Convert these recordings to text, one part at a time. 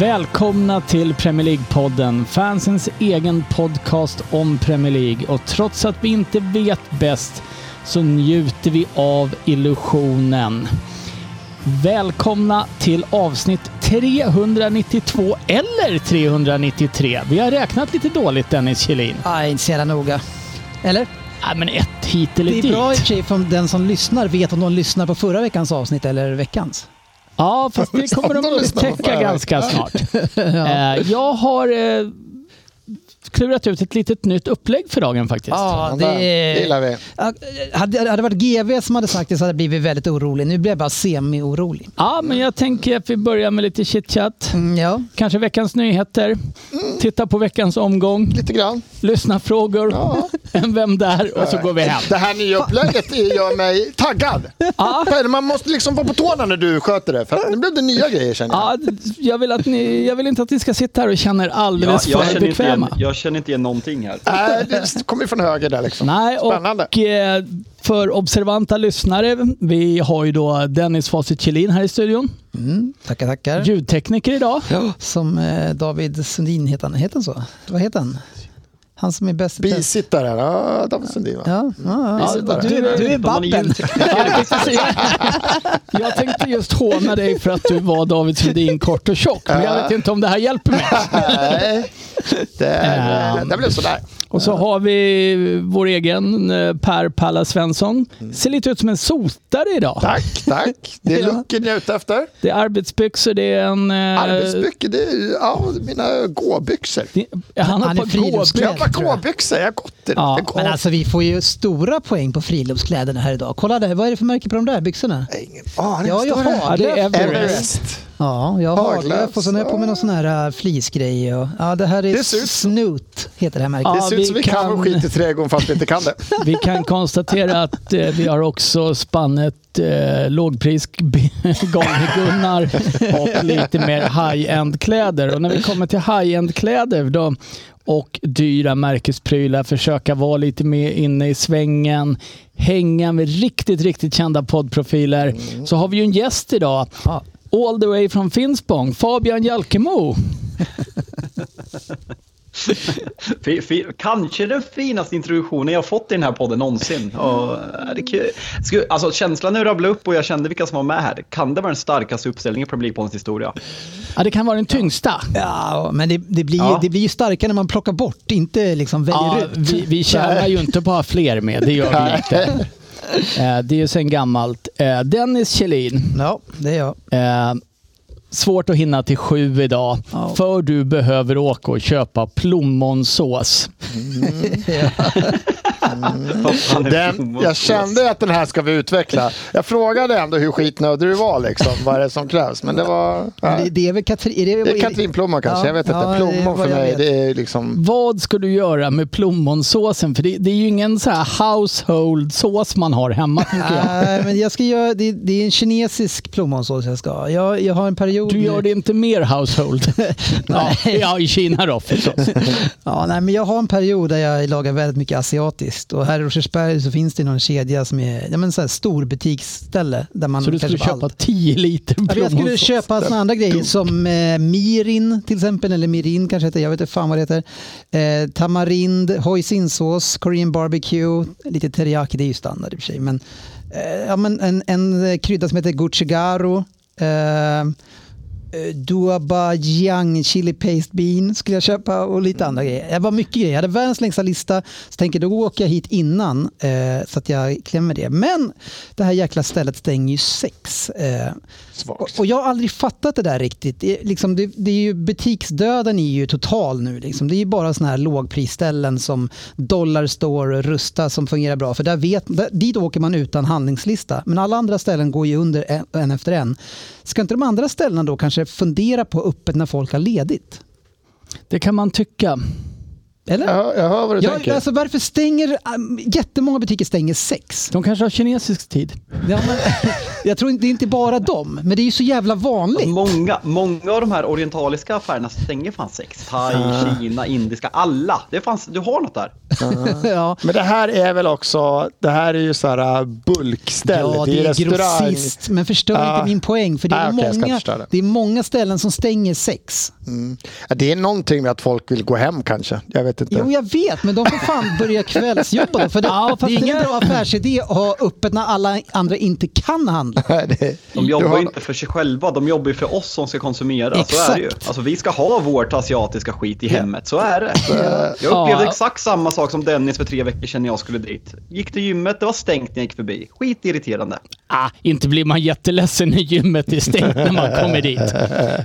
Välkomna till Premier League-podden, fansens egen podcast om Premier League. Och trots att vi inte vet bäst så njuter vi av illusionen. Välkomna till avsnitt 392 eller 393. Vi har räknat lite dåligt Dennis Kjellin. Nej, inte så jävla noga. Eller? Ja, men ett hit eller Det är dit. bra i och för sig om den som lyssnar vet om de lyssnar på förra veckans avsnitt eller veckans. Ja, fast det kommer de upptäcka ganska snart. Eh, Jag har eh, klurat ut ett litet nytt upplägg för dagen faktiskt. Ja, Ja, det det gillar vi. Ja, Hade hade det varit GV som hade sagt det så hade jag blivit väldigt orolig. Nu blir jag bara semi-orolig. Ja, men jag tänker att vi börjar med lite chitchat. Mm, ja. Kanske veckans nyheter. Titta på veckans omgång. Lite grann. Lyssna frågor. Ja. En Vem där? Och så går vi hem. Det här nya upplägget gör mig taggad. Ja. Man måste liksom vara på tårna när du sköter det. För nu blev det nya grejer känner jag. Ja, jag, vill att ni, jag vill inte att ni ska sitta här och känna er Ja, alldeles jag, för bekväma. jag känner inte igen någonting här. Nej, det kommer från höger där liksom. Nej, Spännande. och eh, för observanta lyssnare, vi har ju då Dennis Facit Kjellin här i studion. Mm, tackar, tackar. Ljudtekniker idag. Som eh, David Sundin heter han. Heter han så? Vad heter han? Han som är bäst i test. Bisittaren, ja, David Sundin? Ja, ja, ja. Du, du är Babben. jag, tänkte just håna dig för att du var David Sundin kort och tjock, men jag vet inte om det här hjälper mig. Nej, det, Ehm. det blev sådär. Och så har vi vår egen eh, Per Palla Svensson. Ser lite ut som en sotare idag. Tack, tack. Det är looken jag är ute efter. Det är arbetsbyxor, det är en... eh, Arbetsbyxor, det är ja, mina gåbyxor. Han har Han är friluftsklädd. gåbyxor. Jag har gåbyxor, jag har gått i det. Ja, Det. Men alltså vi får ju stora poäng på friluftskläderna här idag. Kolla där, vad är det för märke på de där byxorna? Ingen aning. Ja, jag har det är Everest. Everest. Ja, jag har Haglöf och sen har jag på mig någon sån här uh, fleecegrej. Och, ja, det här är Det Snoot, heter det här märket. Ja, Det ser vi ut som vi kan vara skit i trädgården fast vi inte kan det. Vi kan konstatera att eh, vi har också spannet eh, lågpris Gunnar och lite mer high-end kläder. Och när vi kommer till high-end kläder då och dyra märkesprylar, försöka vara lite mer inne i svängen, hänga med riktigt, riktigt kända poddprofiler. Så har vi ju en gäst idag. All the way from Finspång, Fabian Jalkemo. Kanske den finaste introduktionen jag fått i den här podden någonsin. Och, det är kul. Sku- alltså, känslan när du rabblade upp och jag kände vilka som var med här. Kan det vara den starkaste uppställningen i Premier League-poddens historia? Ja, det kan vara den tyngsta. Ja, men det, det, blir, Ja. det blir ju starkare när man plockar bort, inte liksom väljer Ja, ut. vi, vi tjänar ju inte på att ha fler med, det gör vi inte. Eh, Det är ju sen gammalt. Eh, Dennis Kjellin, Ja, det är jag. Svårt att hinna till sju idag, Ja. för du behöver åka och köpa plommonsås. Är Den, och jag kände att den här ska vi utveckla. Jag frågade ändå hur skitnödig du var, liksom, vad är det som krävs. Men det var... Men Nej. Det, det är väl Katrin... Är det, Det är katrinplommon kanske, Ja, jag vet inte. ja, Plommon vad för mig, vet. det är liksom... Vad ska du göra med plommonsåsen? För det, det är ju ingen så här household sås man har hemma, jag. Nej, men jag ska göra, det, det är en kinesisk plommonsås jag ska ha. Jag, jag har en period... Du nu- gör det inte mer household? ja, ja, i Kina då förstås. Ja, nej, men jag har en period där jag lagar väldigt mycket asiatiskt. Och här i Rosersberg så finns det någon kedja som är ja, men så här stor butiksställe. Där man Så du skulle köpa allt. 10 liter Ja, jag skulle köpa såna andra grejer som eh, mirin till exempel, eller mirin kanske heter, jag vet inte fan vad det heter. Eh, tamarind, hoisinsås, korean barbecue, lite teriyaki, det är ju standard i och för sig. Men, eh, ja, men en, en krydda som heter gochigaro. Eh, Duabajiang chili paste bean skulle jag köpa och lite andra grejer. Det var mycket grejer. Jag hade världens längsta lista. Så tänker då åker jag hit innan eh, så att jag klämmer det. Men det här jäkla stället stänger ju sex. Eh, och, och jag har aldrig fattat det där riktigt. Det, är liksom, det, det är ju, butiksdöden är ju total nu. Liksom. Det är ju bara såna här lågprisställen som Dollar Store och Rusta som fungerar bra. För där vet, där, dit åker man utan handlingslista. Men alla andra ställen går ju under en, en efter en. Ska inte de andra ställena då kanske kanske fundera på öppet när folk har ledigt. Det kan man tycka. Eller? Jag, jag hör vad du Ja, tänker. alltså varför stänger... um, Jättemånga butiker stänger sex. De kanske har kinesisk tid. Ja, men, jag tror inte, det är inte bara dem, men det är ju så jävla vanligt. Många, många av de här orientaliska affärerna stänger fan sex. Thai, Kina, indiska, alla. Det fanns, du har något där. Ja. Men det här är väl också, det här är ju så här bulkställe. Ja, det det är grossist, men förstör Ja. inte min poäng. För det är, Ah, ska många, det. det är många ställen som stänger sex. Ja, det är någonting med att folk vill gå hem kanske. Jag vet inte. Jo, jag vet, men de får fan börja kvällsjobba då. För det, Ja, det är ingen bra affärsidé att ha öppet när alla andra inte kan handla. det, De jobbar har- ju inte för sig själva, de jobbar ju för oss som ska konsumera. Så är Exakt. det ju. Alltså vi ska ha vårt asiatiska skit i hemmet, så är det. Jag Ja. upplevde exakt samma sak som Dennis för tre veckor sedan när jag skulle dit. Gick till gymmet, det var stängt när jag gick förbi. Skitirriterande. Ah, inte blir man jätteledsen när gymmet är stängt när man kommer dit.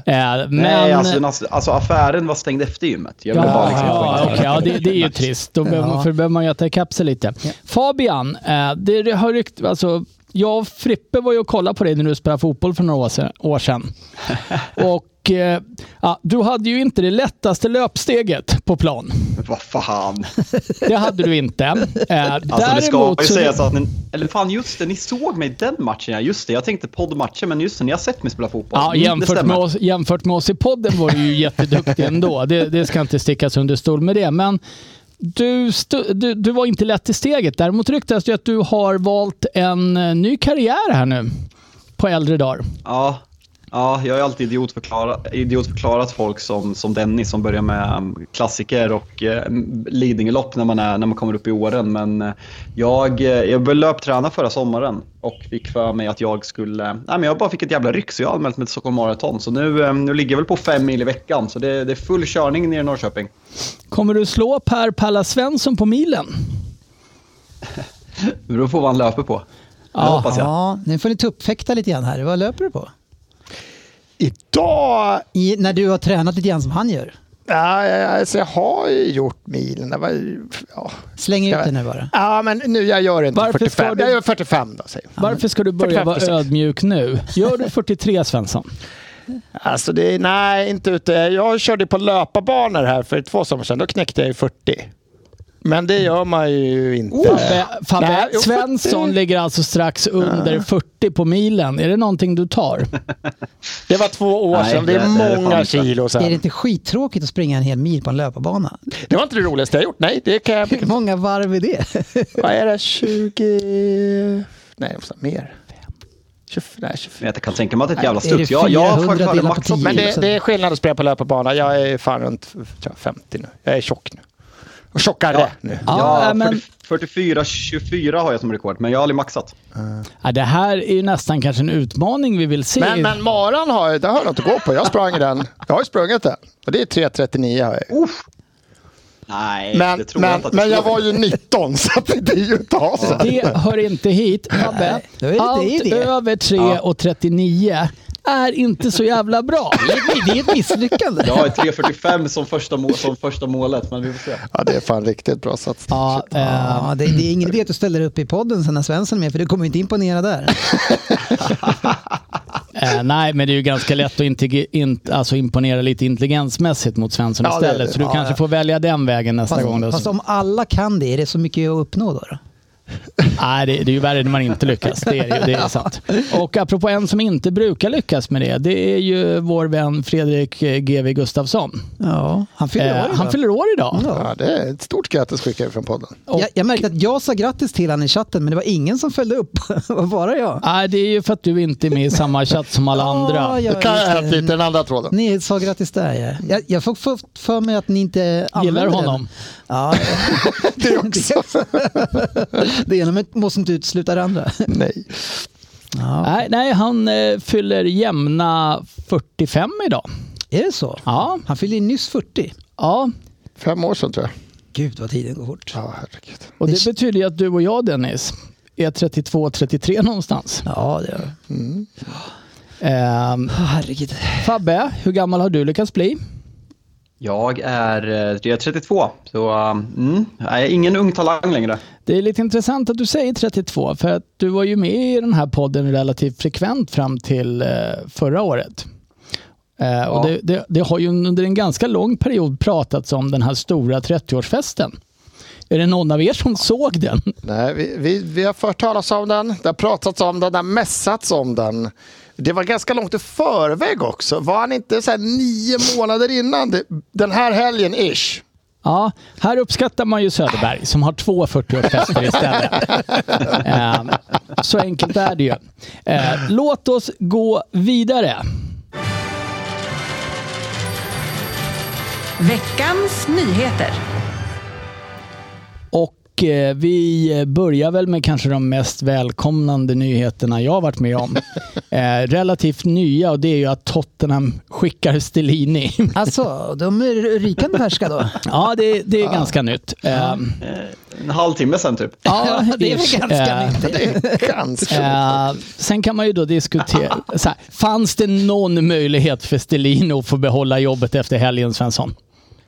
Eh, men... Nej, alltså, alltså affären var stängd efter gymmet. Jag ville bara Ja, liksom ja, okej, ja, det, det är ju trist. Då behöver, man- behöver man ju äta ikapp sig lite. Fabian, eh, det, det har rykt, alltså, jag och Frippe var ju och kollade på dig när du spelade fotboll för några år sedan. Och eh, ja, du hade ju inte det lättaste löpsteget på plan. Vad fan. Det hade du inte. Eh, Alltså det ska däremot ju sägas att ni, eller fan just det, ni såg mig den matchen ja. Just det, jag tänkte poddmatchen, men just det, ni har sett mig spela fotboll. Ja, jämfört, med oss, jämfört med oss i podden var du ju jätteduktig ändå. Det, det ska inte stickas under stol med det. Men du, stu, du, du var inte lätt i steget. Däremot ryktas det att du har valt en eh, ny karriär här nu på äldre dagar. Ja, ja jag har alltid idiotförklarat, idiotförklarat folk som, som Dennis som börjar med um, klassiker och uh, Lidingölopp när man, är, när man kommer upp i åren. Men eh, jag, eh, jag började löpträna förra sommaren och fick för mig att jag skulle... Nej, men jag bara fick ett jävla ryck så jag anmält mig till Stockholm Marathon. Så nu, eh, nu ligger jag väl på fem mil i veckan. Så det, det är full körning nere i Norrköping. Kommer du slå Per Palla Svensson på milen? Det beror på vad han löper på. Det Ja. hoppas jag. Ja, nu får ni tuppfäkta lite grann här. Vad löper du på? Idag, I, när du har tränat lite grann som han gör. ja, ja, alltså jag har ju gjort milen. Det var, ju- ja. Släng ut det nu bara. ja, men nu jag gör inte Varför ska 45. du- Jag gör 45 då, säger jag. Varför ska du börja 45 vara ödmjuk nu? Gör du 43 Svensson? Alltså det är, nej, inte ute. Jag körde på löparbanor här för två somrar sedan. Då knäckte jag ju 40. Men det gör man ju inte. Fabbe, Fabbe Nej, jo, Svensson 40. ligger alltså strax under 40 på milen. Är det någonting du tar? Det var två år Nej, sedan. Det är det- det det många inte. kilo Är det sedan. inte skittråkigt att springa en hel mil på en löparbana? Det var inte det roligaste jag gjort. Nej, det kan jag... Hur många varv är det? Vad är det? 20... Nej, det mer. 20... Nej, 24. Jag kan tänka mig att det är ett jävla det studs. Jag, jag har 400 faktiskt aldrig delat på maxat 10? Men det, det är skillnad att spela på löparbana. Jag är fan runt tror jag, 50 nu. Jag är tjock nu. Och tjockare Ja. nu. Ja, Ja, men- 44-24 har jag som rekord, men jag har aldrig maxat. Ja, det här är ju nästan kanske en utmaning vi vill se. Men, men maran har ju, det har jag något att gå på. Jag sprang den. Jag har ju sprungit den. Och det är 3.39 har jag. Nej, Men, det tror jag men, inte att men jag var ju 19 så att det är ju ha sig. Det hör inte hit. Allt det det. över 3 och 39 är inte så jävla bra. Det är ett misslyckande. Jag har 3.45 som första, mål, som första målet, men vi får se. Ja, det är fan riktigt bra satsning. Ja, Ja, det, det är ingen idé att du ställer upp i podden sen när Svensson är med, för du kommer inte imponera där. eh, nej, men det är ju ganska lätt att in, alltså imponera lite intelligensmässigt mot Svensson Ja, det istället. det. Så du Ja, kanske ja. får välja den vägen nästa Fast, gång. Då. fast om alla kan det, är det så mycket att uppnå då? då? Nej, det, det är ju värre när man inte lyckas. Det är, det ju, det är sant. Och apropå en som inte brukar lyckas med det, det är ju vår vän Fredrik eh, GW Gustafsson. Ja, han fyller år Eh, idag. han fyller år idag. Ja. Det är ett stort grattis skickar jag från podden. Och- Jag, jag märkte att jag sa grattis till honom i chatten, men det var ingen som följde upp. Bara jag. Nej, det är ju för att du inte är med i samma chatt som alla andra. Ja, Det jag, kan ha hänt lite den andra tråden. Ni sa grattis där. Ja. Jag, jag får för, för mig att ni inte använder Gillar den. honom. Ja, Det också. det ena måste inte utesluta det andra. Nej. Ja. Nej, nej, han eh, fyller jämna 45 idag. Är det så? Ja, Han fyllde ju nyss 40. ja. Fem år sedan tror jag. Gud vad tiden går fort. Ja, herregud. och det Det- betyder ju att du och jag Dennis är 32-33 någonstans. Ja, det gör det. Ehm, Herregud. Fabbe, hur gammal har du lyckats bli? Jag är, eh, jag är 32, så mm, jag är ingen ung talang längre. Det är lite intressant att du säger 32 för att du var ju med i den här podden relativt frekvent fram till eh, förra året. Eh, och det, det, det har ju under en ganska lång period pratats om den här stora 30-årsfesten. Är det någon av er som såg den? Nej, vi, vi, vi har fört talas om den, det har pratats om den, det har mässats om den. Det var ganska långt i förväg också. Var han inte så här nio månader innan? Det, den här helgen ish. Ja, här uppskattar man ju Söderberg som har två 40-årsfester istället. eh, så enkelt är det ju. Eh, låt oss gå vidare. Veckans nyheter. Och eh, vi börjar väl med kanske de mest välkomnande nyheterna jag har varit med om. Eh, relativt nya och det är ju att Tottenham skickar Stellini. Alltså, de är rykande färska då. ja, det, det är ganska nytt. Eh, En halvtimme sen typ. ja, det är väl ganska Eh, nytt. Det är ganska Eh, sen kan man ju då diskutera, så här, fanns det någon möjlighet för Stellino att få behålla jobbet efter helgen Svensson?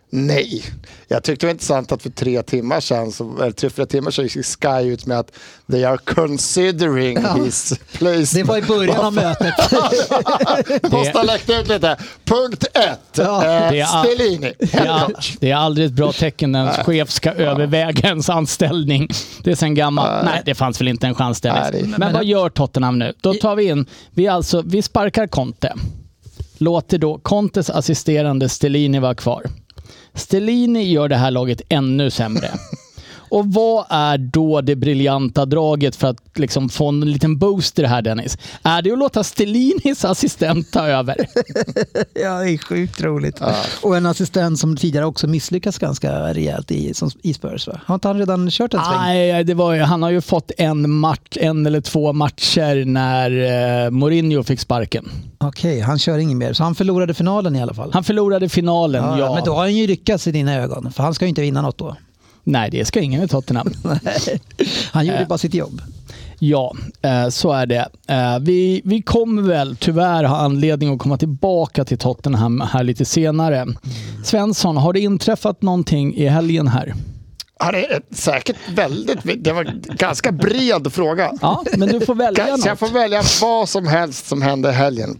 Nej. Jag tyckte det var intressant att för tre timmar sedan, så, eller tre, fyra timmar sedan gick Sky ut med att they are considering his place. Det var i början av mötet. Måste ha lagt ut lite. Punkt ett. Ja. Eh, Det Stellini, Det är, det aldrig ett bra tecken när ens chef ska överväga ens anställning. Det är sen gammalt. Nej, det fanns väl inte en chans. Nej, det- Men vad gör Tottenham nu? Då tar vi in, vi, alltså, vi sparkar Conte. Låter då Contes assisterande Stellini vara kvar. Stellini gör det här laget ännu sämre. Och vad är då det briljanta draget för att liksom få en liten boost i det här Dennis? Är det att låta Stellinis assistent ta över? Ja, det är sjukt roligt. Och en assistent som tidigare också misslyckats ganska rejält i, som, i Spurs va? Har inte han redan kört en sväng? Nej, det var, ju- han har ju fått en, match, en eller två matcher när eh, Mourinho fick sparken. Okej, han kör ingen mer. Så han förlorade finalen i alla fall. Han förlorade finalen, ja. ja, Men då har han ju lyckats i dina ögon. För han ska ju inte vinna något då. Nej, det ska ingen i Tottenham. Han gjorde Äh. bara sitt jobb. Ja, eh, så är det. Eh, vi, vi kommer väl tyvärr ha anledning att komma tillbaka till Tottenham här lite senare. Svensson, har det inträffat någonting i helgen här? Ja, det är säkert väldigt... Det var en ganska bred fråga. Ja, men du får välja Kanske jag något. får välja vad som helst som händer i helgen.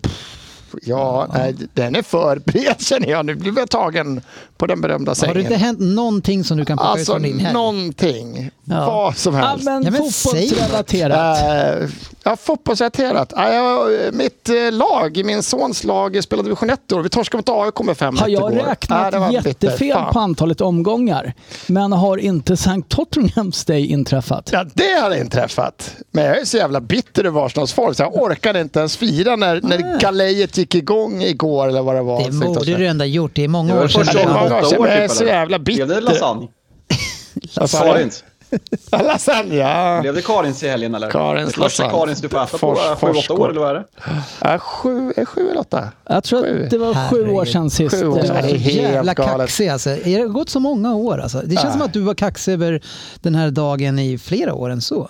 Ja, nej, den är för bred känner jag. Nu blir jag tagen på den berömda Har sängen. det inte hänt någonting som du kan plocka ut Alltså från din helg? någonting. Ja. Vad som Ja, helst. men Ja, men säg fotbollsrelaterat. Uh, ja, fotbollsrelaterat. Uh, jag- mitt uh, lag, min sons lag, spelade division 1 år. Vi torskade mot AIK med 5 Har jag igår. räknat Ja, det var bitter. jättefel på antalet omgångar? Men har inte St. Tottenham's Day inträffat? Ja, det hade inträffat. Men jag är så jävla bitter över Arsenals folk så jag orkade inte ens fira när, när galejet gick igång igår eller vad det var. Det borde du ändå gjort. Det är många år sedan. det var gången många på år sedan, jag är typ så jävla Blev det bitter. lasagne? Karins? Lasagne, ja. Blev det Karins i helgen eller? Karins det första lasagne. Karins du får äta på sju, åtta år eller vad är det? ja sju, är sju eller åtta? Jag tror Sju. att det var sju år Herregud. sedan sist. Sju år sedan. eh, Det Jävla galet. kaxig alltså. Det har gått så många år alltså. Det känns som att du var kaxig över den här dagen i flera år än så.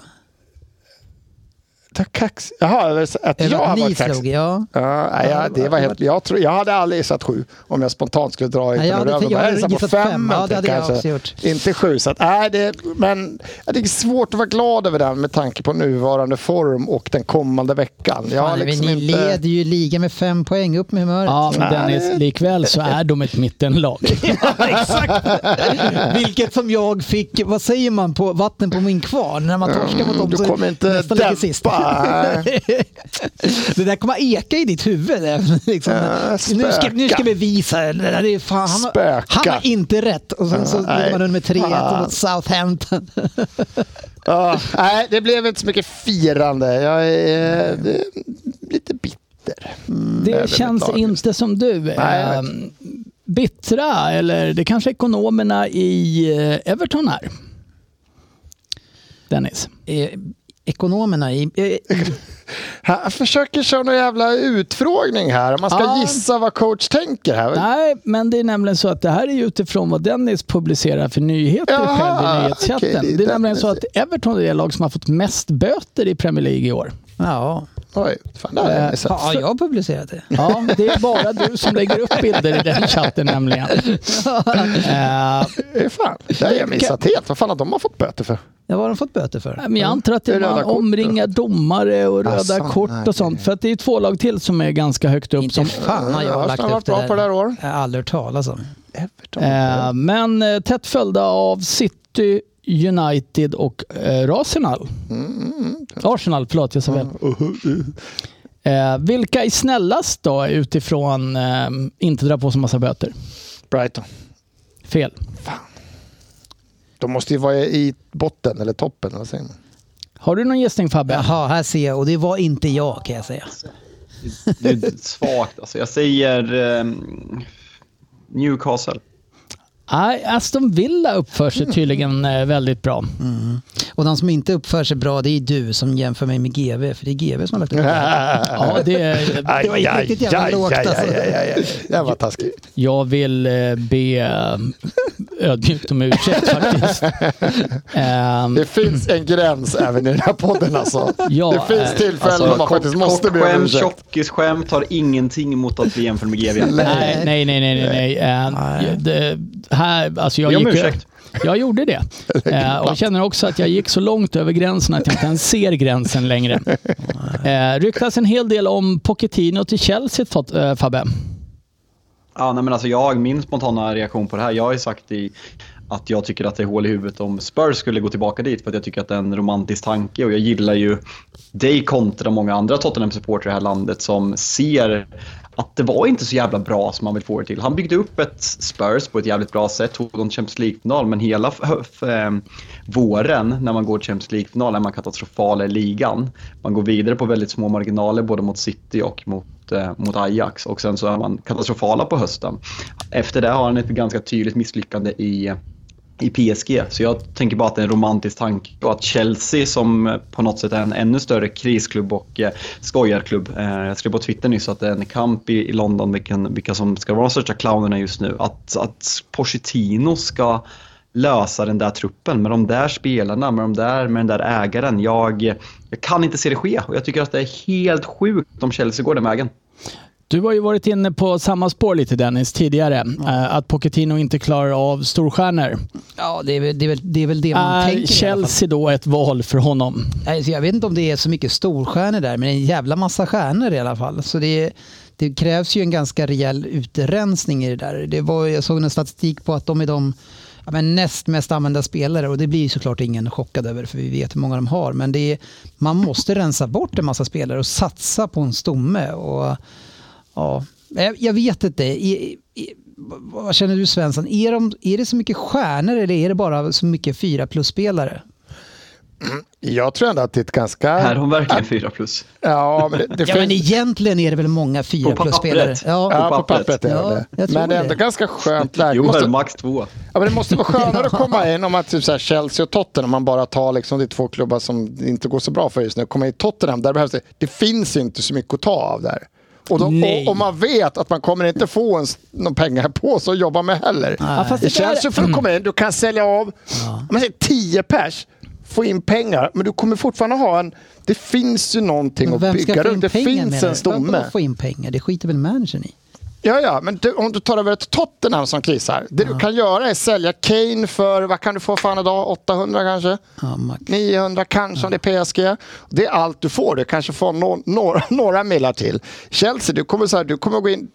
Ta kax. Jaha, att jag ni varit kaxig. slog, ja. Ja, nej, ja, det var helt, jag, tror, jag hade aldrig gissat sju om jag spontant skulle dra Nej, ut jag den hade- jag hade gissat gissat fem. Ja, det hade jag också gjort. Inte sju. Så att, nej, det, men ja, det är svårt att vara glad över den med tanke på nuvarande form och den kommande veckan. Jag Fan, liksom ni inte... leder ju ligan med fem poäng. Upp med humöret. Ja, men Dennis, likväl så är de ett mittenlag. Exakt. Vilket som jag fick, vad säger man, på vatten på min kvarn när man torskar mot dem Mm, Du kommer inte dämpa. Det där kommer eka i ditt huvud. Liksom. Ja, nu, ska, nu ska vi visa det. fan, han, har, han har inte rätt. Och sen så ligger man under med 3-1 Fan. mot Southampton. Ja, nej, det blev inte så mycket firande. Jag är eh, det är lite bitter. Det Över känns inte som du. Nej. Ehm, Bittra, eller det kanske ekonomerna i eh, Everton är. Dennis. Ekonomerna i... Jag försöker köra någon jävla utfrågning här. Man ska Ja. gissa vad coach tänker här. Nej, men det är nämligen så att det här är utifrån vad Dennis publicerar för nyheter Jaha, själv i nyhetschatten. okej, det är det är nämligen så att Everton är det lag som har fått mest böter i Premier League i år. ja. Oj, fan det hade jag missat. Ja, jag har publicerat det. Ja, det är bara du som lägger upp bilder i den chatten nämligen. Eh, Eh, Fan, det har jag missat helt. Vad fan har de fått böter för? Ja, vad har de fått böter för? men jag antar att det Det är röda man omringar domare och röda Asså, kort och sånt. det- För att det är två lag till som är ganska högt upp. Inte Som, fan har jag Ja, lagt har varit upp det bra på det här där. år. Jag har aldrig hört talas om. Everton. eh, men eh, tätt följda av City, United och eh, Arsenal. Arsenal, förlåt jag sa fel. Eh, vilka är snällast då utifrån eh, inte dra på sig massa böter? Brighton. Fel. De måste ju vara i botten eller toppen. Vad säger man? Har du någon gissning Fabbe? Jaha, här ser jag. Och det var inte jag kan jag säga. Det är svagt alltså. Jag säger ehm, Newcastle. Nej, Aston Villa uppför sig tydligen eh, väldigt bra. Och de som inte uppför sig bra, det är du som jämför mig med GV. För det är GV som har lagt upp det. Ja, det är, Aj, Det var inte aj, riktigt jävla lågt, alltså. aj, aj, aj, aj. Det var taskigt. jag vill eh, be eh, ödmjukt om ursäkt faktiskt. Ehm, Det finns en gräns även i den här podden alltså. Ja, det finns tillfällen då man faktiskt måste be om skämt, ursäkt. tjockisskämt har ingenting emot att bli jämförd med GV. nej, nej, nej, nej, nej. Det, här, alltså jag, om gick, ursäkt. jag gjorde det. Eh, och jag känner också att jag gick så långt över gränsen att jag inte ens ser gränsen längre. Eh, ryktas en hel del om Pochettino till Chelsea, eh, Fabbe. Ja, nej, men alltså jag, min spontana reaktion på det här, jag har ju sagt i att jag tycker att det är hål i huvudet om Spurs skulle gå tillbaka dit för att jag tycker att det är en romantisk tanke och jag gillar ju dig kontra många andra Tottenham-supportrar i det här landet som ser att det var inte så jävla bra som man vill få det till. Han byggde upp ett Spurs på ett jävligt bra sätt, tog en Champions League-final, men hela eh, våren när man går till Champions League-final är man katastrofal i ligan. Man går vidare på väldigt små marginaler både mot City och mot, eh, mot Ajax och sen så är man katastrofala på hösten. Efter det har han ett ganska tydligt misslyckande i i PSG. Så jag tänker bara att det är en romantisk tanke och att Chelsea som på något sätt är en ännu större krisklubb och eh, skojarklubb. Eh, jag skrev på Twitter nyss att det är en kamp i, i London vilken, vilka som ska vara de största clownerna just nu. Att, att Pochettino ska lösa den där truppen med de där spelarna, med, de där, med den där ägaren. Jag, jag kan inte se det ske och jag tycker att det är helt sjukt om Chelsea går den vägen. Du har ju varit inne på samma spår lite Dennis tidigare. Eh, att Pochettino inte klarar av storstjärnor. Ja, det är det, är väl, det, är väl det man Är tänker alla fall. Chelsea då ett val för honom? Alltså, jag vet inte om det är så mycket storstjärnor där, men det är en jävla massa stjärnor i alla fall. Så det, är- det krävs ju en ganska rejäl utrensning i det där. Det var, jag såg en statistik på att de är de ja, men näst mest använda spelare och det blir ju såklart ingen chockad över för vi vet hur många de har. Men det är, man måste rensa bort en massa spelare och satsa på en stomme. Och, ja, jag, jag vet inte. I, i, vad känner du Svensson? Är, de, är det så mycket stjärnor eller är det bara så mycket fyra plus-spelare? Jag tror ändå att det är ett ganska... Här har hon verkligen 4 plus. Ja, men det, det Ja, men finns... egentligen är det väl många fyra På plus-spelare? pappret. Ja, Ja, på pappret. är Ja, det Men det är det. ändå ganska skönt läge. Jo, Måste, max 2. ja, men det måste vara skönare att komma in om man typ så här Chelsea och Tottenham, om man bara tar liksom, det är två klubbar som inte går så bra för just nu. Komma in i Tottenham, där behövs det, det finns inte så mycket att ta av där. Och, då, och, och man vet att man kommer inte få en, någon pengar på sig att jobba med heller. Ja, det det känns ju för att komma in, du kan sälja av, om man säger 10 pers, få in pengar, men du kommer fortfarande ha en, det finns ju någonting men att vem ska bygga runt. Det pengar finns en stomme. Vadå få in pengar? Det skiter väl managern i? Ja, ja, men du, om du tar över ett Tottenham som krisar. Det du kan göra är sälja Kane för, vad kan du få fan idag? 800 kanske? Ja, max. 900 kanske om det är PSG. Det är allt du får. Du kanske får no några, några millar till. Chelsea, du kommer, så här, du kommer gå in...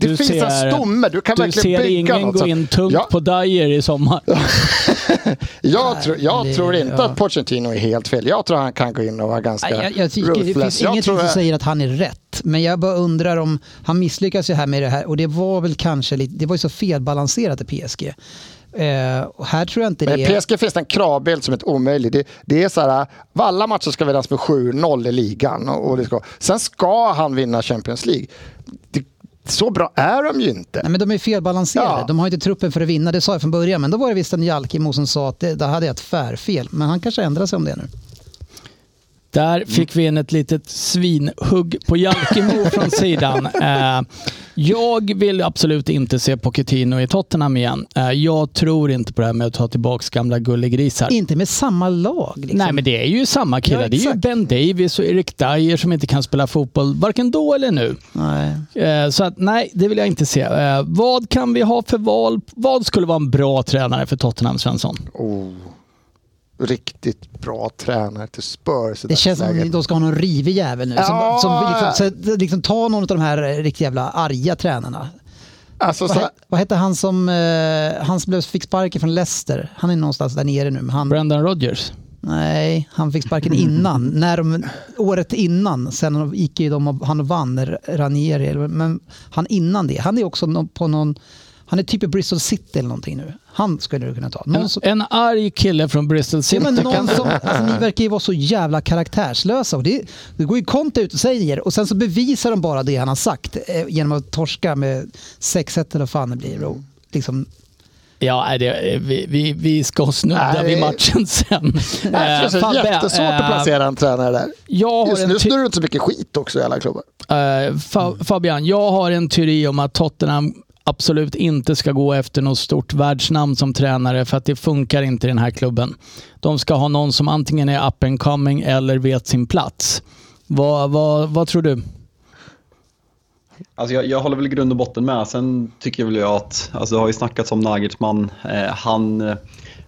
Det Du finns ser- en stomme. Du kan Du verkligen ser bygga ingen något. gå Så- in tungt ja, på Dyer i sommar. jag tror, jag det- tror inte ja. att Pochettino är helt fel. Jag tror han kan gå in och vara ganska Nej, Jag, jag tycker det finns Jag tror som att- säger att han är rätt. Men jag bara undrar om han misslyckas ju här med det här och det var väl kanske lite, det var ju så felbalanserat i PSG. Eh, och här tror jag inte Men det är... PSG finns det en kravbild som är omöjlig. Det, det är så här, alla matcher ska vinnas med 7-0 i ligan. Och, och det ska, sen ska han vinna Champions League. Det, så bra är de ju inte. Nej, men de är felbalanserade. Ja. De har inte truppen för att vinna, det sa jag från början. Men då var det visst en Jalkemo som sa att det, där hade jag ett tvärfel. Men han kanske ändrar sig om det nu. Där fick vi in ett litet svinhugg på Jalkemo från sidan. Eh, Jag vill absolut inte se Pochettino i Tottenham igen. Eh, Jag tror inte på det här med att ta tillbaka gamla gullegrisar. Inte med samma lag. Liksom. Nej, men det är ju samma killar. Ja, det är ju. Ben Davis och Erik Dyer som inte kan spela fotboll, varken då eller nu. Nej. Eh, Så att, nej, det vill jag inte se. Eh, Vad kan vi ha för val? Vad skulle vara en bra tränare för Tottenham, Svensson? Oh, riktigt bra tränare till Spurs. Det känns som att de ska ha någon rivig jävel nu. Ja. Som, som liksom, så, liksom ta någon av de här riktigt jävla arga tränarna. Alltså, Vad, så, he- vad hette han som, eh, han som blev, fick sparken från Leicester? Han är någonstans där nere nu. Han, Brendan Rodgers? nej, han fick sparken innan. När de, året innan, sen gick ju de och, han och vann, Ranieri. Men han innan det, han är också på någon, han är typ i Bristol City eller någonting nu. Han skulle du kunna ta. Någon En, som, en arg kille från Bristol Ja, City. men någon som, alltså, ni verkar ju vara så jävla karaktärslösa. Och det, det går ju Conte ut och säger och sen så bevisar de bara det han har sagt eh, genom att torska med 6-1 eller vad fan det blir. Och liksom, Ja, det, vi, vi, vi ska snudda vid matchen sen. det känns Eh, jättesvårt att placera en tränare där. Jag har Just en nu snurrar det inte så mycket skit också i alla klubbar. Eh, Fa- Mm. Fabian, jag har en teori om att Tottenham absolut inte ska gå efter något stort världsnamn som tränare för att det funkar inte i den här klubben. De ska ha någon som antingen är up and coming eller vet sin plats. Vad, vad, vad tror du? Alltså jag, jag håller väl i grund och botten med. Sen tycker väl jag att, alltså det har ju snackats om Nagelsmann. Eh, han, eh,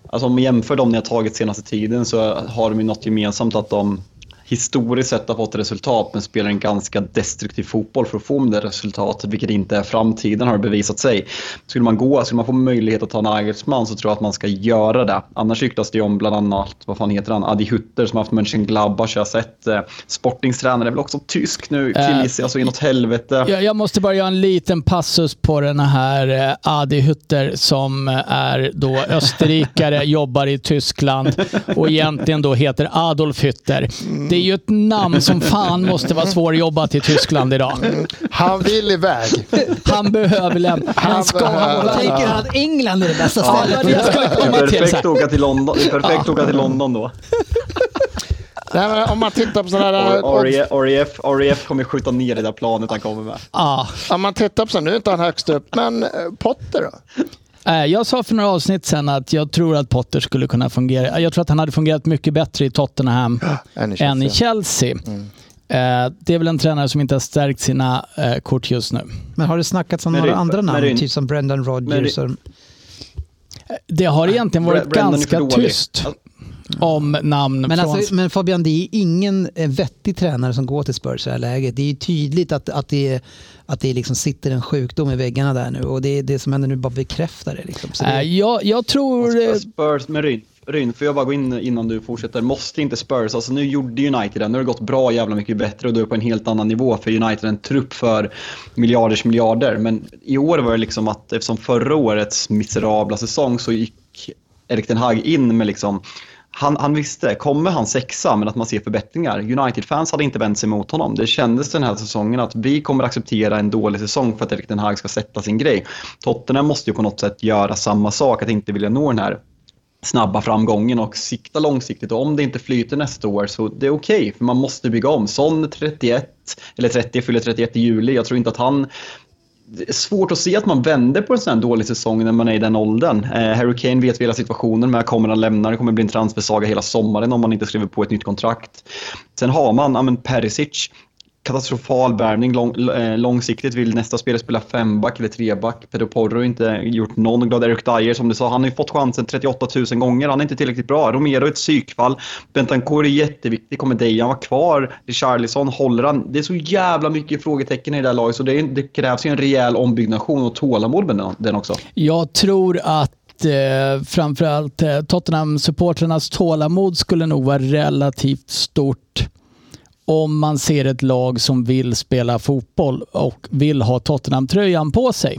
alltså om man jämför dem ni har tagit senaste tiden så har de ju något gemensamt att de historiskt sett har fått resultat men spelar en ganska destruktiv fotboll för att få det resultatet, vilket inte är framtiden har bevisat sig. Skulle man gå, skulle man få möjlighet att ta Nagelsmann så tror jag att man ska göra det. Annars ryktas det ju om bland annat, vad fan heter han, Adi Hutter som har haft Mönchengladbach, jag har sett. Eh, Sportingstränare är väl också tysk nu, Eh, killgissar alltså inåt helvete. Jag, jag måste bara göra en liten passus på den här eh, Adi Hutter som eh, är då österrikare, jobbar i Tyskland och egentligen då heter Adolf Hütter. Det är ju ett namn som fan måste vara svårjobbat i Tyskland idag. Han vill iväg. Han behöver lämna. Han ska ha behöver- något tänker han att England är det bästa Ja, stället? det skulle Det är komma till. så perfekt här. att åka till London, det är perfekt att åka till London då. Nej, men om man tittar på sådana där... REF, kommer skjuta ner det där planet han kommer med. Ja. Om man tittar på så, nu är inte han högst upp, men eh, Potter då? Eh, Jag sa för några avsnitt sedan att jag tror att Potter skulle kunna fungera. Jag tror att han hade fungerat mycket bättre i Tottenham Än i Chelsea. än i Chelsea. Eh, Det är väl en tränare som inte har stärkt sina eh, kort just nu. Men har det snackats om några andra namn? det- typ som Brendan Rodgers? Det har egentligen varit för ganska tyst om namn Men, från... alltså, men Fabian, det är ingen eh, vettig tränare som går till Spurs i det här läget. Det är ju tydligt att, att det, att det liksom sitter en sjukdom i väggarna där nu och det, det som händer nu bara bekräftar det. Liksom. Så det jag, jag tror... eh, Spurs med Ryn. Ryn, får jag bara gå in innan du fortsätter? Måste inte Spurs, alltså nu gjorde United det, nu har det gått bra jävla mycket bättre och du är på en helt annan nivå för United, en trupp för miljarders miljarder. Men i år var det liksom att eftersom förra årets miserabla säsong så gick Erik Ten Hag in med liksom han, han visste, kommer han sexa men att man ser förbättringar. United-fans hade inte vänt sig mot honom. Det kändes den här säsongen att vi kommer acceptera en dålig säsong för att Erik Den Hag ska sätta sin grej. Tottenham måste ju på något sätt göra samma sak, att inte vilja nå den här snabba framgången och sikta långsiktigt. Och om det inte flyter nästa år så det är okej, för man måste bygga om. Son 31, eller 30, fyller 31 i juli. Jag tror inte att han... Det är svårt att se att man vänder på en sån här dålig säsong när man är i den åldern. Eh, Harry Kane vet vi hela situationen med, kommer han lämna? Det kommer bli en transfersaga hela sommaren om man inte skriver på ett nytt kontrakt. Sen har man, ja men Perisic, katastrofal värvning lång, eh, långsiktigt. Vill nästa spelare spela femback eller treback. Pedro Porro har inte gjort någon glad. Eric Dyer som du sa, han har ju fått chansen 38 000 gånger. Han är inte tillräckligt bra. Romero är ett psykfall. Bentancourt är jätteviktig. Kommer Dejan vara kvar? Richarlison, håller han? Det är så jävla mycket frågetecken i det här laget så det, är, det krävs ju en rejäl ombyggnation och tålamod med den, den också. Jag tror att eh, framförallt eh, Tottenham-supportrarnas tålamod skulle nog vara relativt stort om man ser ett lag som vill spela fotboll och vill ha Tottenham-tröjan på sig.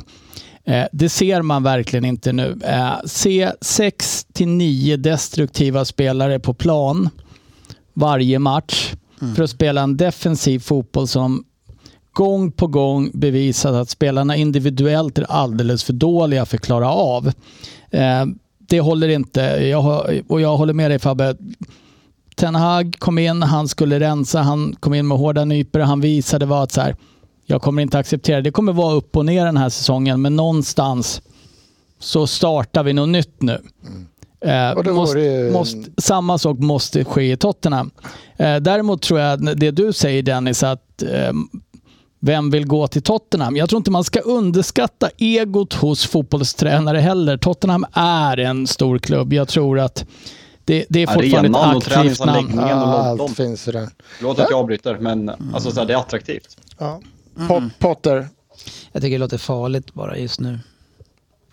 Eh, det ser man verkligen inte nu. Eh, se 6 till 9 destruktiva spelare på plan varje match för att spela en defensiv fotboll som gång på gång bevisat att spelarna individuellt är alldeles för dåliga för att klara av. Eh, det håller inte. Jag och jag håller med dig Fabbe. Ten Hag kom in, han skulle rensa, han kom in med hårda nypor. Han visade vad att så här, Jag kommer inte acceptera det. Det kommer vara upp och ner den här säsongen, men någonstans så startar vi något nytt nu. Eh, Mm. Då måste, ju- måste, samma sak måste ske i Tottenham. Eh, däremot tror jag det du säger Dennis, att eh, vem vill gå till Tottenham? Jag tror inte man ska underskatta egot hos fotbollstränare heller. Tottenham är en stor klubb. Jag tror att det, det är fortfarande Arenan och ett aktivt namn. träningsanläggningen och Allt London. finns den. Förlåt att jag avbryter, men alltså, så här, det är attraktivt. Ja. Pop, Potter. Jag tycker det låter farligt bara just nu.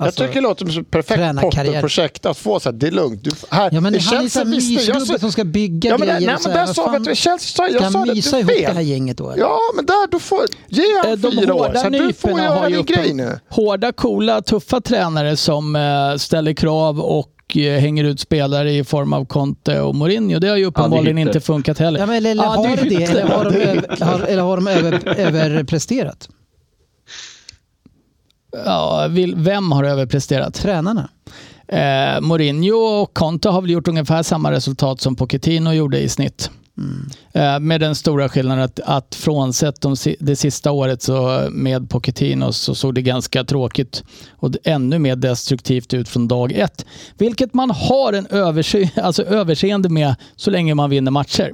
Alltså, jag tycker det låter som ett perfekt. Potter-projekt att få så här, det är lugnt. Du, här, Ja men i han är jag mysgubbe så- som ska bygga Ja, men, grejer. nej, och så men där sa vi att det jag Ska sa det, mysa du ihop det här gänget då? eller? Ja, men där, du får, ge Eh, han De fyra år. Så du får göra din grej nu. hårda, coola, tuffa tränare som eh, ställer krav och eh, hänger ut spelare i form av Conte och Mourinho. Det har ju uppenbarligen inte funkat heller. Ja, men, eller, eller, Ja, har det. Eller har de, över, har, eller har de över, överpresterat? Ja, vill, vem har överpresterat? Tränarna? Eh, Mourinho och Conte har väl gjort ungefär samma resultat som Pochettino gjorde i snitt. Mm. Eh, med den stora skillnaden att, att frånsett de, det sista året så med Pochettino så såg det ganska tråkigt och ännu mer destruktivt ut från dag ett. Vilket man har en översy, alltså överseende med så länge man vinner matcher.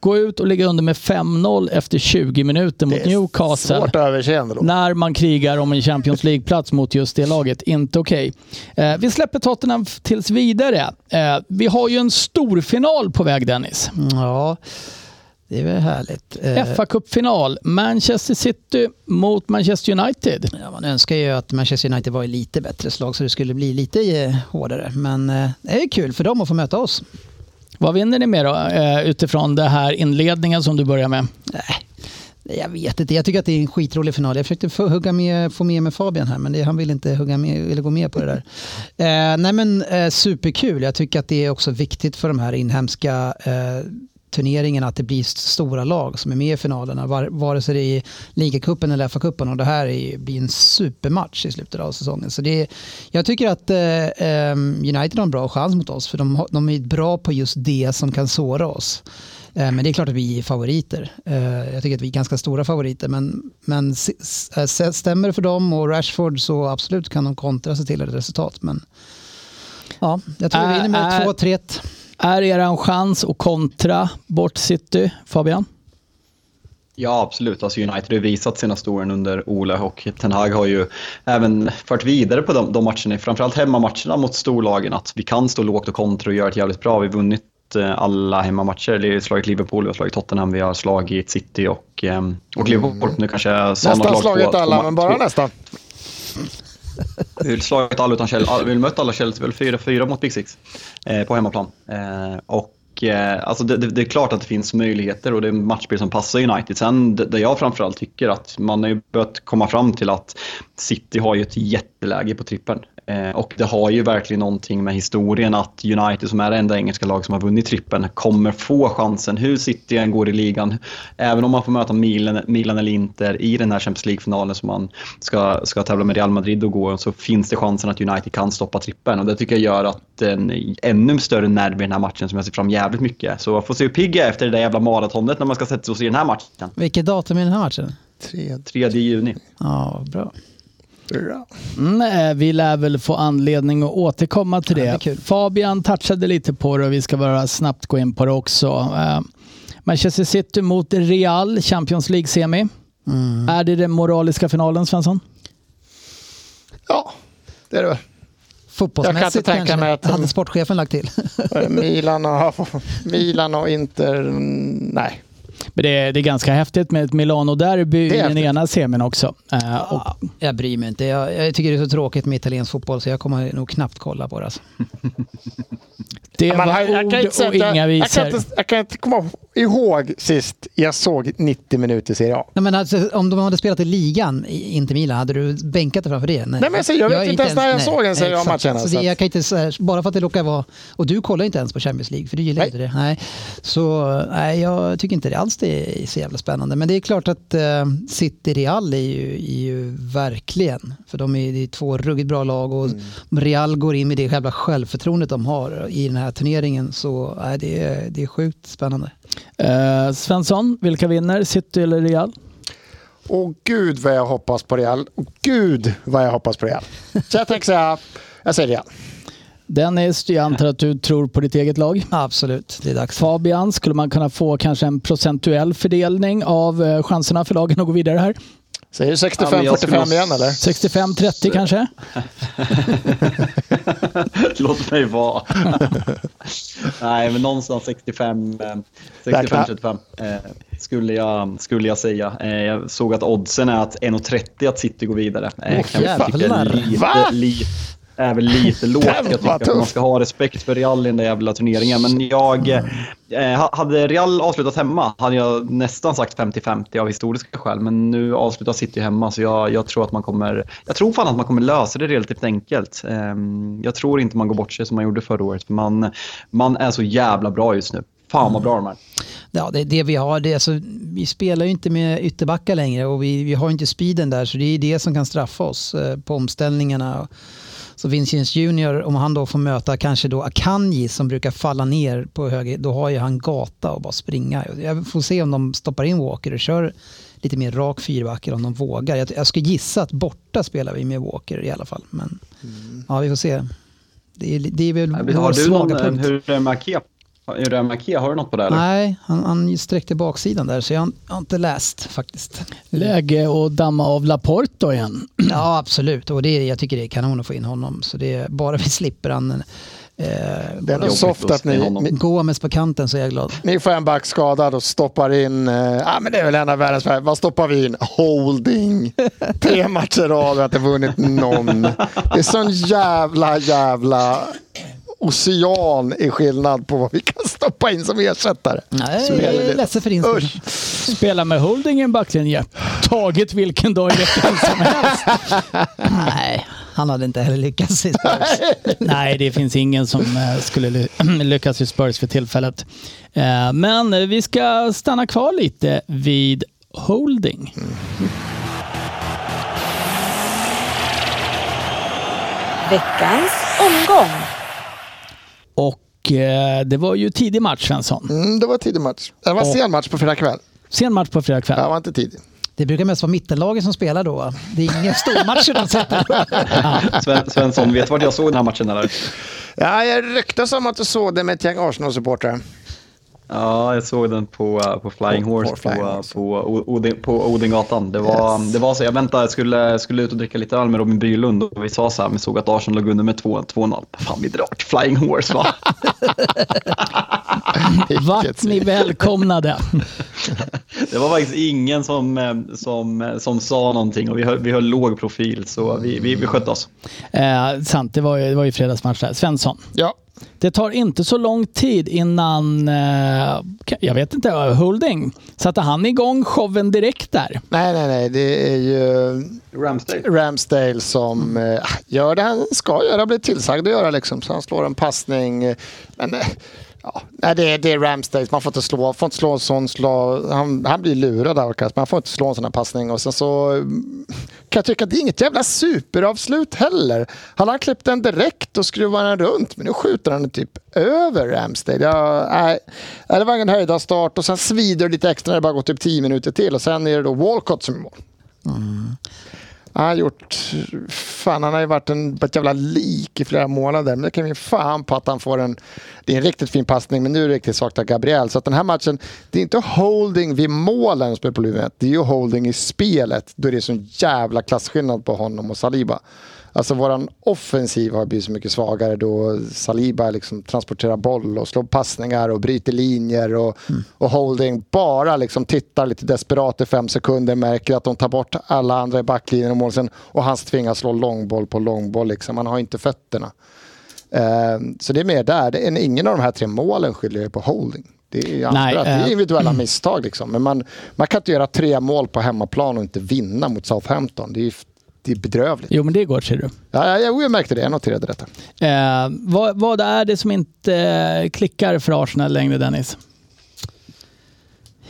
Gå ut och ligga under med 5-0 efter 20 minuter mot Det är Newcastle Svårt överseende då. när man krigar om en Champions League-plats mot just det laget. Inte okej. Eh, vi släpper Tottenham tills vidare. Eh, vi har ju en stor final på väg Dennis. Ja, det är väl härligt. Eh, fa Cup-final. Manchester City mot Manchester United. Ja, man önskar ju att Manchester United var i lite bättre slag så det skulle bli lite eh, hårdare. Men eh, det är kul för dem att få möta oss. Vad vinner ni med då eh, utifrån det här inledningen som du börjar med? Nej, Jag vet inte, jag tycker att det är en skitrolig final. Jag försökte få, hugga med, få med mig Fabian här men det, han vill inte hugga med, eller gå med på det där. Eh, nej men eh, superkul, jag tycker att det är också viktigt för de här inhemska eh, turneringarna att det blir st- stora lag som är med i finalerna, var, vare sig det är i ligacupen eller FA-cupen och det här är, blir en supermatch i slutet av säsongen. Så det jag tycker att eh, eh, United har en bra chans mot oss för de, de är bra på just det som kan såra oss. Eh, Men det är klart att vi är favoriter. Eh, Jag tycker att vi är ganska stora favoriter. Men, men s- stämmer det för dem och Rashford så absolut kan de kontra sig till ett resultat. Men ja, jag tror vi vinner med Är- 2-3. Är er chans att kontra bort City, Fabian? Ja, absolut. Alltså United har visat sina storen under Ole och Ten Hag har ju även fört vidare på de, de matcherna, framförallt hemmamatcherna mot storlagen, att vi kan stå lågt och kontra och göra det jävligt bra. Vi har vunnit eh, alla hemmamatcher. Vi har slagit Liverpool, vi har slagit Tottenham, vi har slagit City och, ehm, och Liverpool. Nu kanske Nästan lag slagit alla, två- men bara nästan. Vi har slagit alla utan Kjell. Vi vill mött alla Chelsea, väl fyra, fyra mot Big Six eh, på hemmaplan. Eh, och eh, alltså det, det, det är klart att det finns möjligheter och det är en matchbild som passar United. Sen det, det jag framförallt tycker att man har ju börjat komma fram till att City har ju ett jätteläge på trippen. Eh, och det har ju verkligen någonting med historien att United som är det enda engelska lag som har vunnit trippen kommer få chansen hur City än går i ligan. Även om man får möta Milan, Milan eller Inter i den här Champions League-finalen som man ska, ska tävla med Real Madrid och gå så finns det chansen att United kan stoppa trippen och det tycker jag gör att en ännu större nerv i den här matchen som jag ser fram jävligt mycket. Så jag får se hur pigg jag efter det där jävla maratonet när man ska sätta sig och se den här matchen. Vilket datum är den här matchen? 3 juni. Ja, bra. Mm, eh, vi lär väl få anledning att återkomma till Ja, det. det är kul. Fabian touchade lite på det och vi ska bara snabbt gå in på det också. Eh, Manchester City mot Real, Champions League-semi. Mm. Är det den moraliska finalen, Svensson? Ja, det är det väl. Fotbollsmässigt Jag kan inte tänka kanske, mig att de- hade sportchefen lagt till. Milan och, Milan och Inter, nej. Men det, är, det är ganska häftigt med ett Milano-derby i den ena semin också. Eh, och, Jag bryr mig inte. Jag, jag tycker det är så tråkigt med italiensk fotboll så jag kommer nog knappt kolla på det. Alltså. det Man var har- jag, ord kan inte och inga jag, visor. kan inte, jag kan inte komma ihåg sist jag såg 90 minuter Serie A. Nej, men alltså, om de hade spelat i ligan, i Inter Milan, hade du bänkat det framför det? Nej, men alltså, jag vet är inte ens när jag såg en Serie. A-match Så så det, att- jag kan inte, så här, bara för att det råkar vara... Och du kollar inte ens på Champions League, för du gillar Nej. inte det. Nej. Så nej, jag tycker inte det alls det är så jävla spännande. Men det är klart att eh, City Real är ju, är ju verkligen, för de är, är två ruggigt bra lag och Mm. Real går in med det jävla självförtroendet de har i den här turneringen. Så nej, det, är, det är sjukt spännande. Eh, Svensson, vilka vinner? City eller Real? Åh gud vad jag hoppas på Real. Åh gud vad jag hoppas på Real. Så jag tänker säga, jag säger Real. Dennis, jag antar att du tror på ditt eget lag. Absolut, det är dags. Fabian, skulle man kunna få kanske en procentuell fördelning av eh, chanserna för lagen att gå vidare här? Säger du Ja, men jag 65-45 skulle- igen eller? 65-30 kanske? Låt mig vara. Nej, men någonstans 65, eh, 65-35 eh, skulle, jag, skulle jag säga. Eh, jag såg att oddsen är att 1,30 att City går vidare. Eh, Åh, kan jävlar. lite, lite, är väl lite lågt. Jag tycker att man ska ha respekt för Real i den där jävla turneringen. Men jag, eh, ha- hade Real avslutat hemma hade jag nästan sagt 50-50 av historiska skäl. Men nu avslutar City hemma så jag, jag tror att man kommer, jag tror fan att man kommer lösa det relativt enkelt. Eh, jag tror inte man går bort sig som man gjorde förra året. För man, man är så jävla bra just nu. Fan vad bra de är. Ja, det det vi har. Det alltså, vi spelar ju inte med ytterbackar längre och vi, vi har inte speeden där så det är det som kan straffa oss eh, på omställningarna. Så Vinicius Junior, om han då får möta kanske då Akanji som brukar falla ner på höger, då har ju han gata och bara springa. Jag får se om de stoppar in Walker och kör lite mer rak fyrback eller om de vågar. Jag, jag skulle gissa att borta spelar vi med Walker i alla fall. Men ja, vi får se. Det är, det är väl Har vår du någon, svaga eh, punkt. hur är det med Ake? Hur är det med Ake? Har du något på det eller? Nej, han, han sträckte baksidan där så jag har, jag har inte läst faktiskt. Läge att damma av Laporte då igen. Ja, absolut. Och det, är- jag tycker det är kanon att få in honom. Så det är, bara vi slipper han eh, Det är Jobbigt soft att ni, ni, Gomes på kanten så är jag glad. ni får en back skadad och stoppar in, eh, ja men det är väl en av världens värld. Vad stoppar vi in? Holding. Tre matcher rad och att det vunnit någon. Det är sån jävla, jävla ocean i skillnad på vad vi kan stoppa in som ersättare. Nej, jag är ledsen för din skull. Spela med holding i en backlinje. Tagit vilken dag i veckan som helst. Nej, han hade inte heller lyckats i Spurs. Nej, det finns ingen som eh, skulle ly- lyckas i Spurs för tillfället. Eh, Men vi ska stanna kvar lite vid holding. Veckans omgång. Och eh, det var ju tidig match, Svensson. Mm, det var tidig match. Det var en sen match på fredag kväll. Sen match på fredag kväll. Det var inte tidig. Det brukar mest vara mittenlagen som spelar då. Det är inga stormatcher de sätter. Sven, Svensson, vet du vart jag såg den här matchen eller? Ja, jag ryktas om att du såg det med ett gäng Arsenal-supportrar. Ja, jag såg den på, uh, på Flying På- Horse på på, Flying uh, Horse. på, Odin, på Odingatan. Det var, Yes. det var så, jag väntade, jag skulle, skulle ut och dricka lite öl med Robin Bylund och vi sa så här, vi såg att Arsenal låg under med 2-0. Fan, vi drar till Flying Horse va? Vart ni välkomnade. Det var faktiskt ingen som, eh, som, eh, som sa någonting och vi höll, vi höll låg profil så vi, vi, vi skötte oss. Eh, sant, det var ju, det var ju fredagsmatch där. Svensson, Ja, det tar inte så lång tid innan, eh, jag vet inte, Holding, satte han igång showen direkt där? nej, nej, nej. Det är ju Ramsdale. Ramsdale som eh, gör det han ska göra, blir tillsagd att göra liksom. Så han slår en passning. eh, Men eh, ja, nej, det, är, det är Ramsdale. Man får inte slå, får inte slå en sån slå, Han, han blir lurad av men Man får inte slå en sån här passning. Och sen så mm, kan jag tycka att det är inget jävla superavslut heller. Han har klippt den direkt och skruvar den runt. Men nu skjuter han den typ över Ramsdale. Ja, nej, det var ingen höjda start och sen svider det lite extra när det bara gått typ 10 minuter till. Och sen är det då Walcott som är mål. Mm. Han har gjort... Fan, han har ju varit en, ett jävla lik i flera månader. Men det kan vi fan på att han får en... Det är en riktigt fin passning, men nu är det riktigt svagt av Gabriel. Så att den här matchen, det är inte holding vid målen som är problemet. Det är ju holding i spelet. Då är det sån jävla klasskillnad på honom och Saliba. Alltså våran offensiv har blivit så mycket svagare då Saliba liksom transporterar boll och slår passningar och bryter linjer och, och Holding bara liksom tittar lite desperat i fem sekunder, märker att de tar bort alla andra i backlinjen och målsen och han tvingas slå långboll på långboll. Liksom. Han har inte fötterna. Eh, så det är mer där. Det är, ingen av de här tre målen skyller jag på Holding. Det är, Nej, det är eh, individuella misstag. Liksom. Men man, man kan inte göra tre mål på hemmaplan och inte vinna mot Southampton. Det är, det är bedrövligt. Jo, men det går ser du. Ja, ja, jo, jag märkte det. Jag noterade detta. Eh, vad, vad är det som inte eh, klickar för Arsenal längre, Dennis?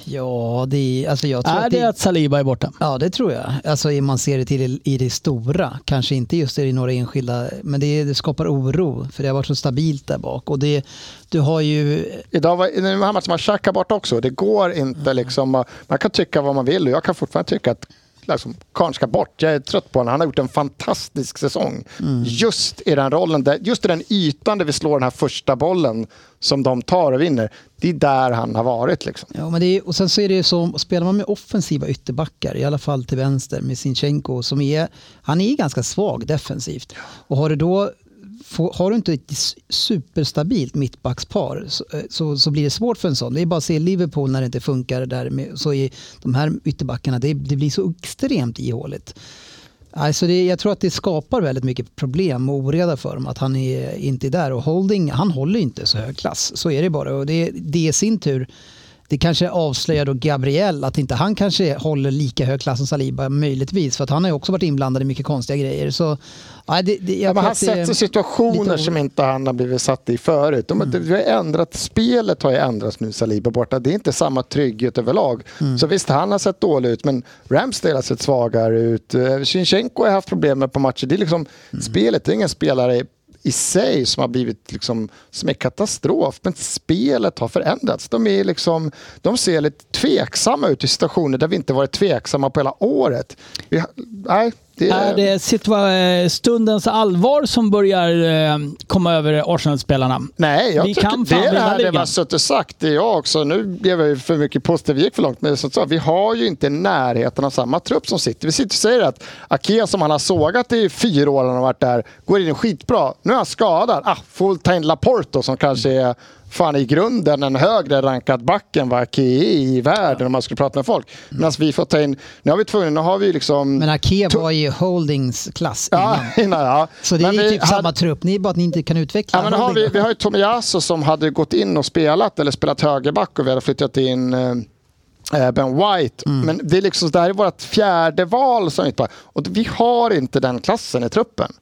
Ja, det är, alltså jag tror Är att det att Saliba är borta? Ja, det tror jag. Alltså om man ser det till i- i det stora. Kanske inte just i några enskilda, men det, det skapar oro. För det har varit så stabilt där bak. Och det, du har ju... Idag var det var matchen man Xhaka bort också. Det går inte liksom. Man kan tycka vad man vill och jag kan fortfarande tycka att liksom, karln ska bort. Jag är trött på honom. Han har gjort en fantastisk säsong. Just i den rollen, där, just i den ytan där vi slår den här första bollen som de tar och vinner. Det är där han har varit. Liksom. Ja, men är, och sen så är det ju så, spelar man med offensiva ytterbackar, i alla fall till vänster med Sinchenko, som är, han är ganska svag defensivt. Och har du då får, har du inte ett superstabilt mittbackspar så, eh, så, så blir det svårt för en sån. Det är bara att se Liverpool när det inte funkar där med, så är de här ytterbackarna, det, det blir så extremt ihåligt. Alltså det, jag tror att det skapar väldigt mycket problem och oreda för dem att han är, inte är där. Och Holding, han håller inte så hög klass. Så är det bara. Och det, det i sin tur, det kanske avslöjar då Gabriel att inte han kanske håller lika hög klass som Saliba möjligtvis. För att han har ju också varit inblandad i mycket konstiga grejer. Så, ja, det, det, Ja, han sätter situationer som inte han har blivit satt i förut. De, vi har ändrat, spelet har ju ändrats nu, Saliba borta. Det är inte samma trygghet överlag. Så visst, han har sett dålig ut, men Ramsdale har sett svagare ut. Eh, Zinchenko har haft problem med på matcher. Det är liksom spelet, det är ingen spelare i sig som har blivit liksom, som är katastrof. Men spelet har förändrats. De, är liksom, de ser lite tveksamma ut i situationer där vi inte varit tveksamma på hela året. Vi, nej, det Är det situa- stundens allvar som börjar eh, komma över Arsenal-spelarna? Nej, jag Vi tycker kan det är det var suttit sagt. Det är jag också. Nu blev jag för mycket positiv. Vi gick för långt. Men sagt, vi har ju inte närheten av samma trupp som sitter. Vi sitter och säger att Akea som han har sågat i fyra år han har varit där går in skitbra. Nu är han skadad. Ah, får ta in Laporto som kanske är fan i grunden en högre rankad back än vad Akea är i världen om man skulle prata med folk. Medan vi får ta in, nu har vi tvungna, nu har vi liksom... Men Ake var ju Holdings klass ja, innan. innan, ja. Så det Men är ju typ hade- samma trupp. Ni är bara att ni inte kan utveckla Ja, men har vi, vi har ju Tomiyasu som hade gått in och spelat eller spelat högerback och vi hade flyttat in eh, eh, Ben White. Men det är liksom, det här är vårt fjärde val som mittback. Och vi har inte den klassen i truppen.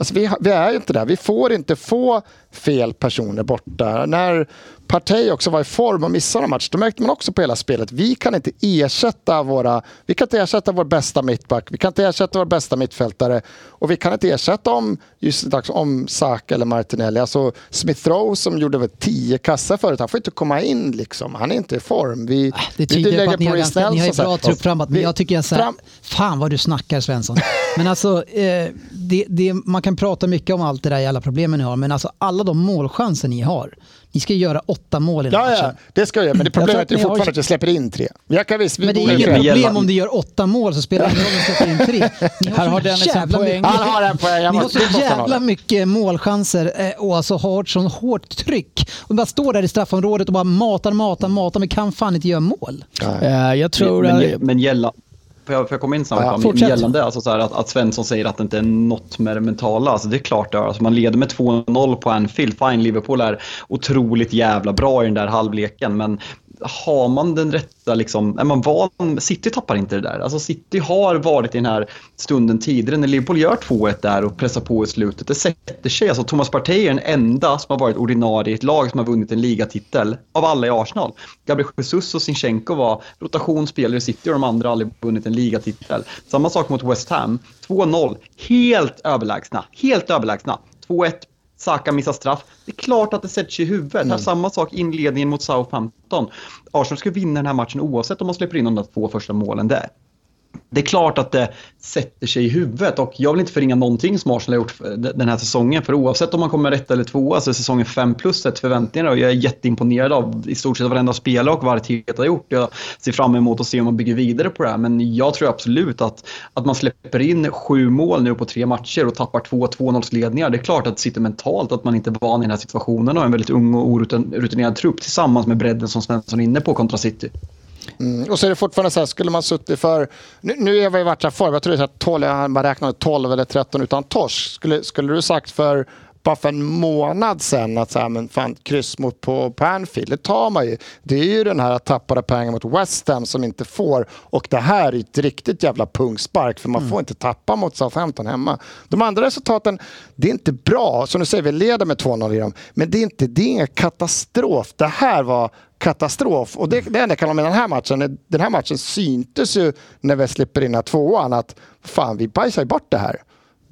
Alltså vi, vi är inte där. Vi får inte få fel personer borta. När Partey också var i form och missade en match, då märkte man också på hela spelet. Vi kan inte ersätta våra, vi kan inte ersätta vår bästa mittback, vi kan inte ersätta vår bästa mittfältare och vi kan inte ersätta om, just om Saka eller Martinelli. Alltså Smith Rowe som gjorde väl tio kassar förut, han får inte komma in liksom. Han är inte i form. Vi, Äh, Det vi tyder på lägger att ni har, ni så här. bra trupp framåt. Men Vi- jag tycker så här, fram- fan vad du snackar Svensson. Men alltså, eh, det, det, man kan prata mycket om allt det där i alla problemen ni har. Men alltså alla de målchanser ni har. Ni ska göra åtta mål i den Ja, ja, det ska jag göra. Men det problemet att är ni har- fortfarande att jag släpper in tre. Jag kan visst, vi Men det är inget men problem gälla- om du gör åtta mål så spelar det ingen roll om du släpper in tre. Ni Här har så Dennis en jävla poäng. mycket- Han har en poäng. Jag Ni har måste, så jävla mycket målchanser eh, och alltså har ett sånt hårt tryck. Och bara står där i straffområdet och bara matar, matar, matar men kan fan inte göra mål. Eh, jag tror... Men, att- men gälla, får, jag, får jag komma in snabbt? Ja, Ja, gällande alltså så att, att Svensson säger att det inte är något med det mentala. Alltså, det är klart det är. Alltså, man leder med 2-0 på Anfield. Fine, Liverpool är otroligt jävla bra i den där halvleken. Men har man den rätta, liksom, är man van, City tappar inte det där. Alltså City har varit i den här stunden tidigare när Liverpool gör 2-1 där och pressar på i slutet. Det sätter sig. Alltså Thomas Partey är den enda som har varit ordinarie i ett lag som har vunnit en ligatitel av alla i Arsenal. Gabriel Jesus och Sinchenko var rotationsspelare i City och de andra har aldrig vunnit en ligatitel. Samma sak mot West Ham. 2-0, helt överlägsna. Helt överlägsna. 2-1, Saka missar straff. Det är klart att det sätter sig i huvudet. Här, samma sak inledningen mot Southampton. Arsenal ska vinna den här matchen oavsett om man släpper in de där två första målen där. Det är klart att det sätter sig i huvudet och jag vill inte förringa någonting som Arsenal har gjort den här säsongen. För oavsett om man kommer rätt eller tvåa så är säsongen 5 plus ett förväntningar och jag är jätteimponerad av i stort sett varenda spelare och vad Arteta har gjort. Jag ser fram emot att se om man bygger vidare på det här men jag tror absolut att, att man släpper in sju mål nu på tre matcher och tappar två 2-0-ledningar. Det är klart att det sitter mentalt att man inte är van i den här situationen och en väldigt ung och orutinerad trupp tillsammans med bredden som Svensson är inne på kontra City. Mm. Och så är det fortfarande så här, skulle man suttit för... Nu, nu är vi i vart förr, jag tror det är 12, jag bara räknade 12 eller 13 utan torsk. Skulle, skulle du sagt för bara för en månad sedan att så här, men fan, kryss mot på, på Anfield, det tar man ju. Det är ju den här tappade pengar mot West Ham som inte får. Och det här är ett riktigt jävla pungspark för man får inte tappa mot Southampton hemma. De andra resultaten, det är inte bra. Som du säger, vi leder med 2-0 i dem. Men det är, inte, det är ingen katastrof. Det här var katastrof. Och det, det enda jag kan ha med den här matchen, den här matchen syntes ju när vi slipper in den här tvåan att fan, vi bajsar ju bort det här.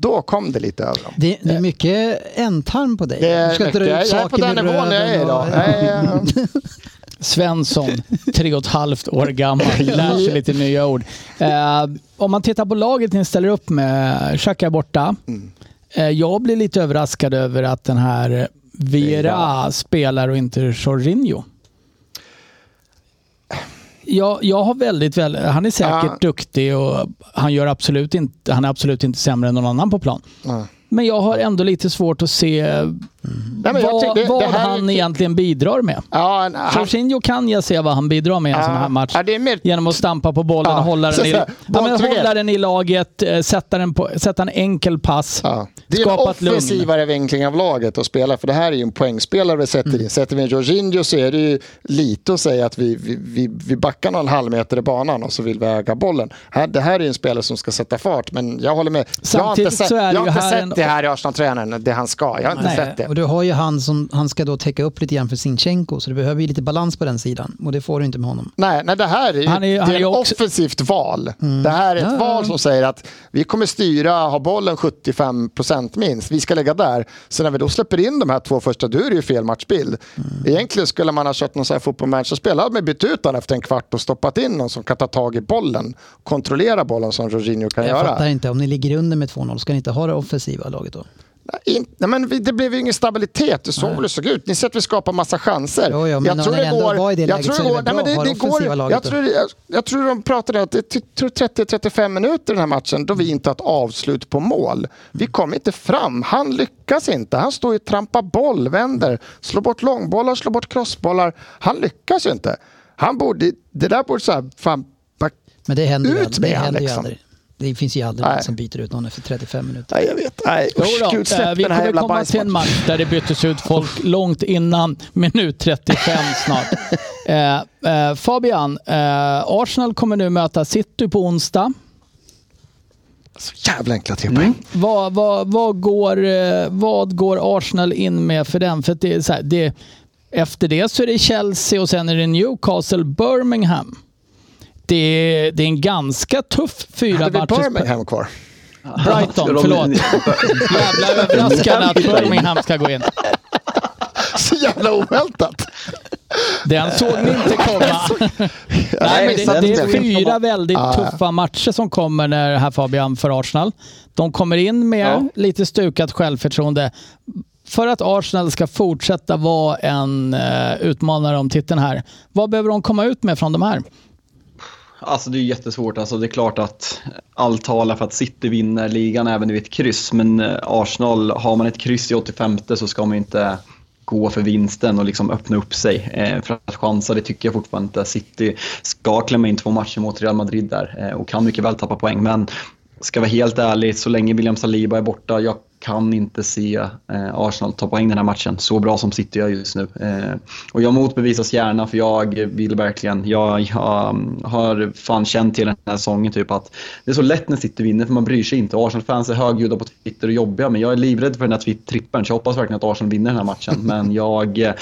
Då kom det lite över dem. Det, det är mycket ändtarm på dig. Det Du ska mycket, dra ut jag är på den nivån jag är idag. Svensson, tre och ett halvt år gammal, lär sig lite nya ord. Eh, om man tittar på laget ni ställer upp med, Xhaka borta. Eh, jag blir lite överraskad över att den här Vera spelar och inte Jorginho. Jag, jag har väldigt, väldigt, han är säkert Ja. duktig och han, gör absolut inte, han är absolut inte sämre än någon annan på plan. Nej. Men jag har ändå lite svårt att se Nej, men jag vad, tycker det- vad det här är- han egentligen bidrar med. Ja, han- Jorginho kan jag se vad han bidrar med i en Ja, sån här match. ja, mer- Genom att stampa på bollen och hålla den, i, hålla den i laget, eh, sätta, den på, sätta en enkel pass. Det är en ett lugn. offensivare vinkling av laget att spela, för det här är ju en poängspelare vi sätter Mm. in. Sätter vi en Jorginho så är det ju lite att säga att vi, vi, vi, vi backar någon halv meter i banan och så vill vi äga bollen. Här, det här är ju en spelare som ska sätta fart, men jag håller med. Jag har inte Samtidigt sett, jag har inte här sett en- det här i Arsenal-tränaren, det han ska. Jag har inte Nej. sett det. Och du har ju han som han ska då täcka upp lite grann för Sinchenko, så du behöver ju lite balans på den sidan. Och det får du inte med honom. Nej, nej, det här är ju Han är han är ett också- offensivt val. Det här är ett Ja, val som säger att vi kommer styra, ha bollen 75% minst. Vi ska lägga där. Så när vi då släpper in de här två första, då är det ju fel matchbild. Egentligen skulle man ha kört någon sån här fotbollsmatch och spelat med bytt ut den efter en kvart och stoppat in någon som kan ta tag i bollen. Kontrollera bollen som Jorginho kan Jag göra. fattar inte, om ni ligger under med 2-0, ska ni inte ha det offensiva laget då? In, nej, men det blev ju ingen stabilitet, det såg väl det såg ut. Ni ser att vi skapar massa chanser. Jo, jo, var i det läget så är det det laget jag, tror, jag, jag tror de pratade att det tog 30-35 minuter den här matchen då vi inte har ett avslut på mål. Vi kom inte fram, han lyckas inte. Han står ju trampar boll, vänder, slår bort långbollar, slår bort crossbollar. Han lyckas ju inte. Han borde, det där borde så här, fan, Men det händer ju Ut aldrig. med Det, händer ju liksom. aldrig. Det finns ju aldrig någon som byter ut någon efter 35 minuter. nej jag vet, nej usch, då, gud släpp eh, vi den här kommer jävla komma till en match där det byttes ut folk långt innan minut 35 snart. Eh, eh, Fabian, eh, Arsenal kommer nu möta City på onsdag. Så jävla enkla tre poäng. Vad, vad, vad, går, eh, vad går Arsenal in med för den? För det är så här, det, efter det så är det Chelsea och sen är det Newcastle, Birmingham. Det är, det är en ganska tuff fyra Hade vi. Birmingham kvar? Brighton, förlåt. Jävla överraskande att Birmingham ska gå in. Så jävla oväntat. Den såg ni inte komma. Nej, men det, det är fyra väldigt tuffa matcher som kommer när här Fabian för Arsenal. De kommer in med Ja. lite stukat självförtroende. För att Arsenal ska fortsätta vara en uh, utmanare om titeln här. Vad behöver de komma ut med från de här? Alltså det är jättesvårt. Alltså det är klart att allt talar för att City vinner ligan även vid ett kryss. Men eh, Arsenal, har man ett kryss i 85 så ska man ju inte gå för vinsten och liksom öppna upp sig eh, för att chansa. Det tycker jag fortfarande inte. City ska klämma in två matcher mot Real Madrid där eh, och kan mycket väl tappa poäng. Men ska vara helt ärlig, så länge William Saliba är borta, jag kan inte se eh, Arsenal ta poäng den här matchen så bra som City gör just nu. Eh, och jag motbevisas gärna för jag vill verkligen, jag, jag um, har fan känt till den här säsongen typ att det är så lätt när City vinner för man bryr sig inte. Arsenal-fans är högljudda på Twitter och jobbiga men jag är livrädd för den här trippeln så jag hoppas verkligen att Arsenal vinner den här matchen. Men jag, eh,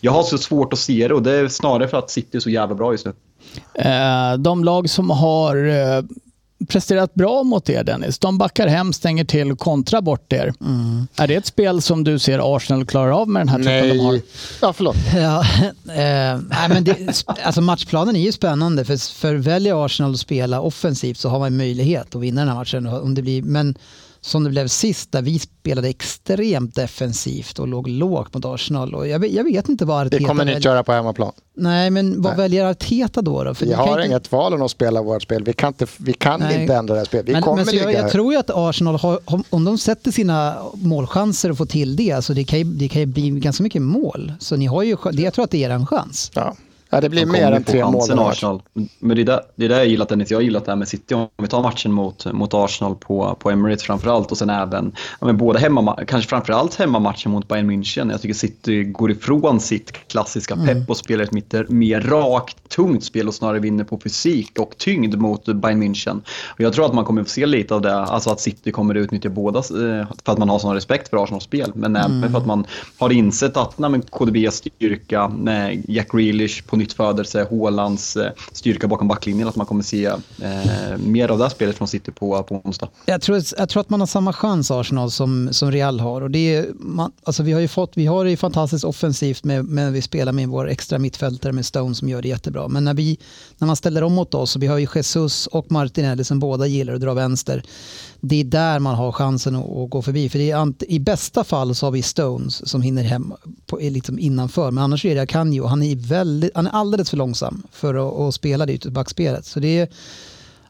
jag har så svårt att se det och det är snarare för att City är så jävla bra just nu. Eh, de lag som har eh, presterat bra mot er Dennis, de backar hem, stänger till och kontrar bort er. Är det ett spel som du ser Arsenal klarar av med den här truppen de har? Nej. Ja, förlåt. Ja, eh, nej, men det, alltså matchplanen är ju spännande för, för väljer Arsenal att spela offensivt så har man möjlighet att vinna den här matchen. Om det blir, men som det blev sist där vi spelade extremt defensivt och låg lågt mot Arsenal. Och jag, vet- jag vet inte vad Arteta Det kommer ni inte göra på hemmaplan. Nej, men vad Nej. väljer Arteta då? då? För Vi har inte- inget val än att spela vårt spel. Vi kan inte, vi kan Nej. inte ändra det här spelet. Vi men, kommer men så jag, jag tror ju att Arsenal, har, om- de sätter sina målchanser och får till det, alltså det, kan ju, det kan ju bli ganska mycket mål. Så ni har ju, det, jag tror att det är en chans. Ja. Ja, det blir De mer än tre mål. Arsenal. Men det är, där, det är där jag gillat Dennis. Jag har gillat det här med City. Om vi tar matchen mot, mot Arsenal på, på Emirates framförallt och sen även ja, men både hemma, kanske framförallt hemmamatchen mot Bayern München. Jag tycker City går ifrån sitt klassiska pepp och spelar ett mer, mer rakt, tungt spel och snarare vinner på fysik och tyngd mot Bayern München. Och jag tror att man kommer att få se lite av det, alltså att City kommer att utnyttja båda eh, för att man har sån respekt för Arsenals spel. Men även för att man har insett att nej, men KDBs styrka, med Jack Grealish på nytt födelse, Hålands eh, styrka bakom backlinjen, att man kommer se eh, mer av det här spelet från City på, på onsdag. Jag tror, jag tror att man har samma chans Arsenal som, som Real har. Och det är, man, alltså vi har ju fått, vi har det ju fantastiskt offensivt med, med vi spelar med vår extra mittfältare med Stone som gör det jättebra. Men när, vi, när man ställer om mot oss, och vi har ju Jesus och Martinelli som båda gillar att dra vänster. Det är där man har chansen att, att gå förbi. För är, I bästa fall så har vi Stones som hinner hem på, liksom innanför. Men annars är det Akanji och han är, väldigt, han är alldeles för långsam för att, att spela det ute backspelet. Så det är,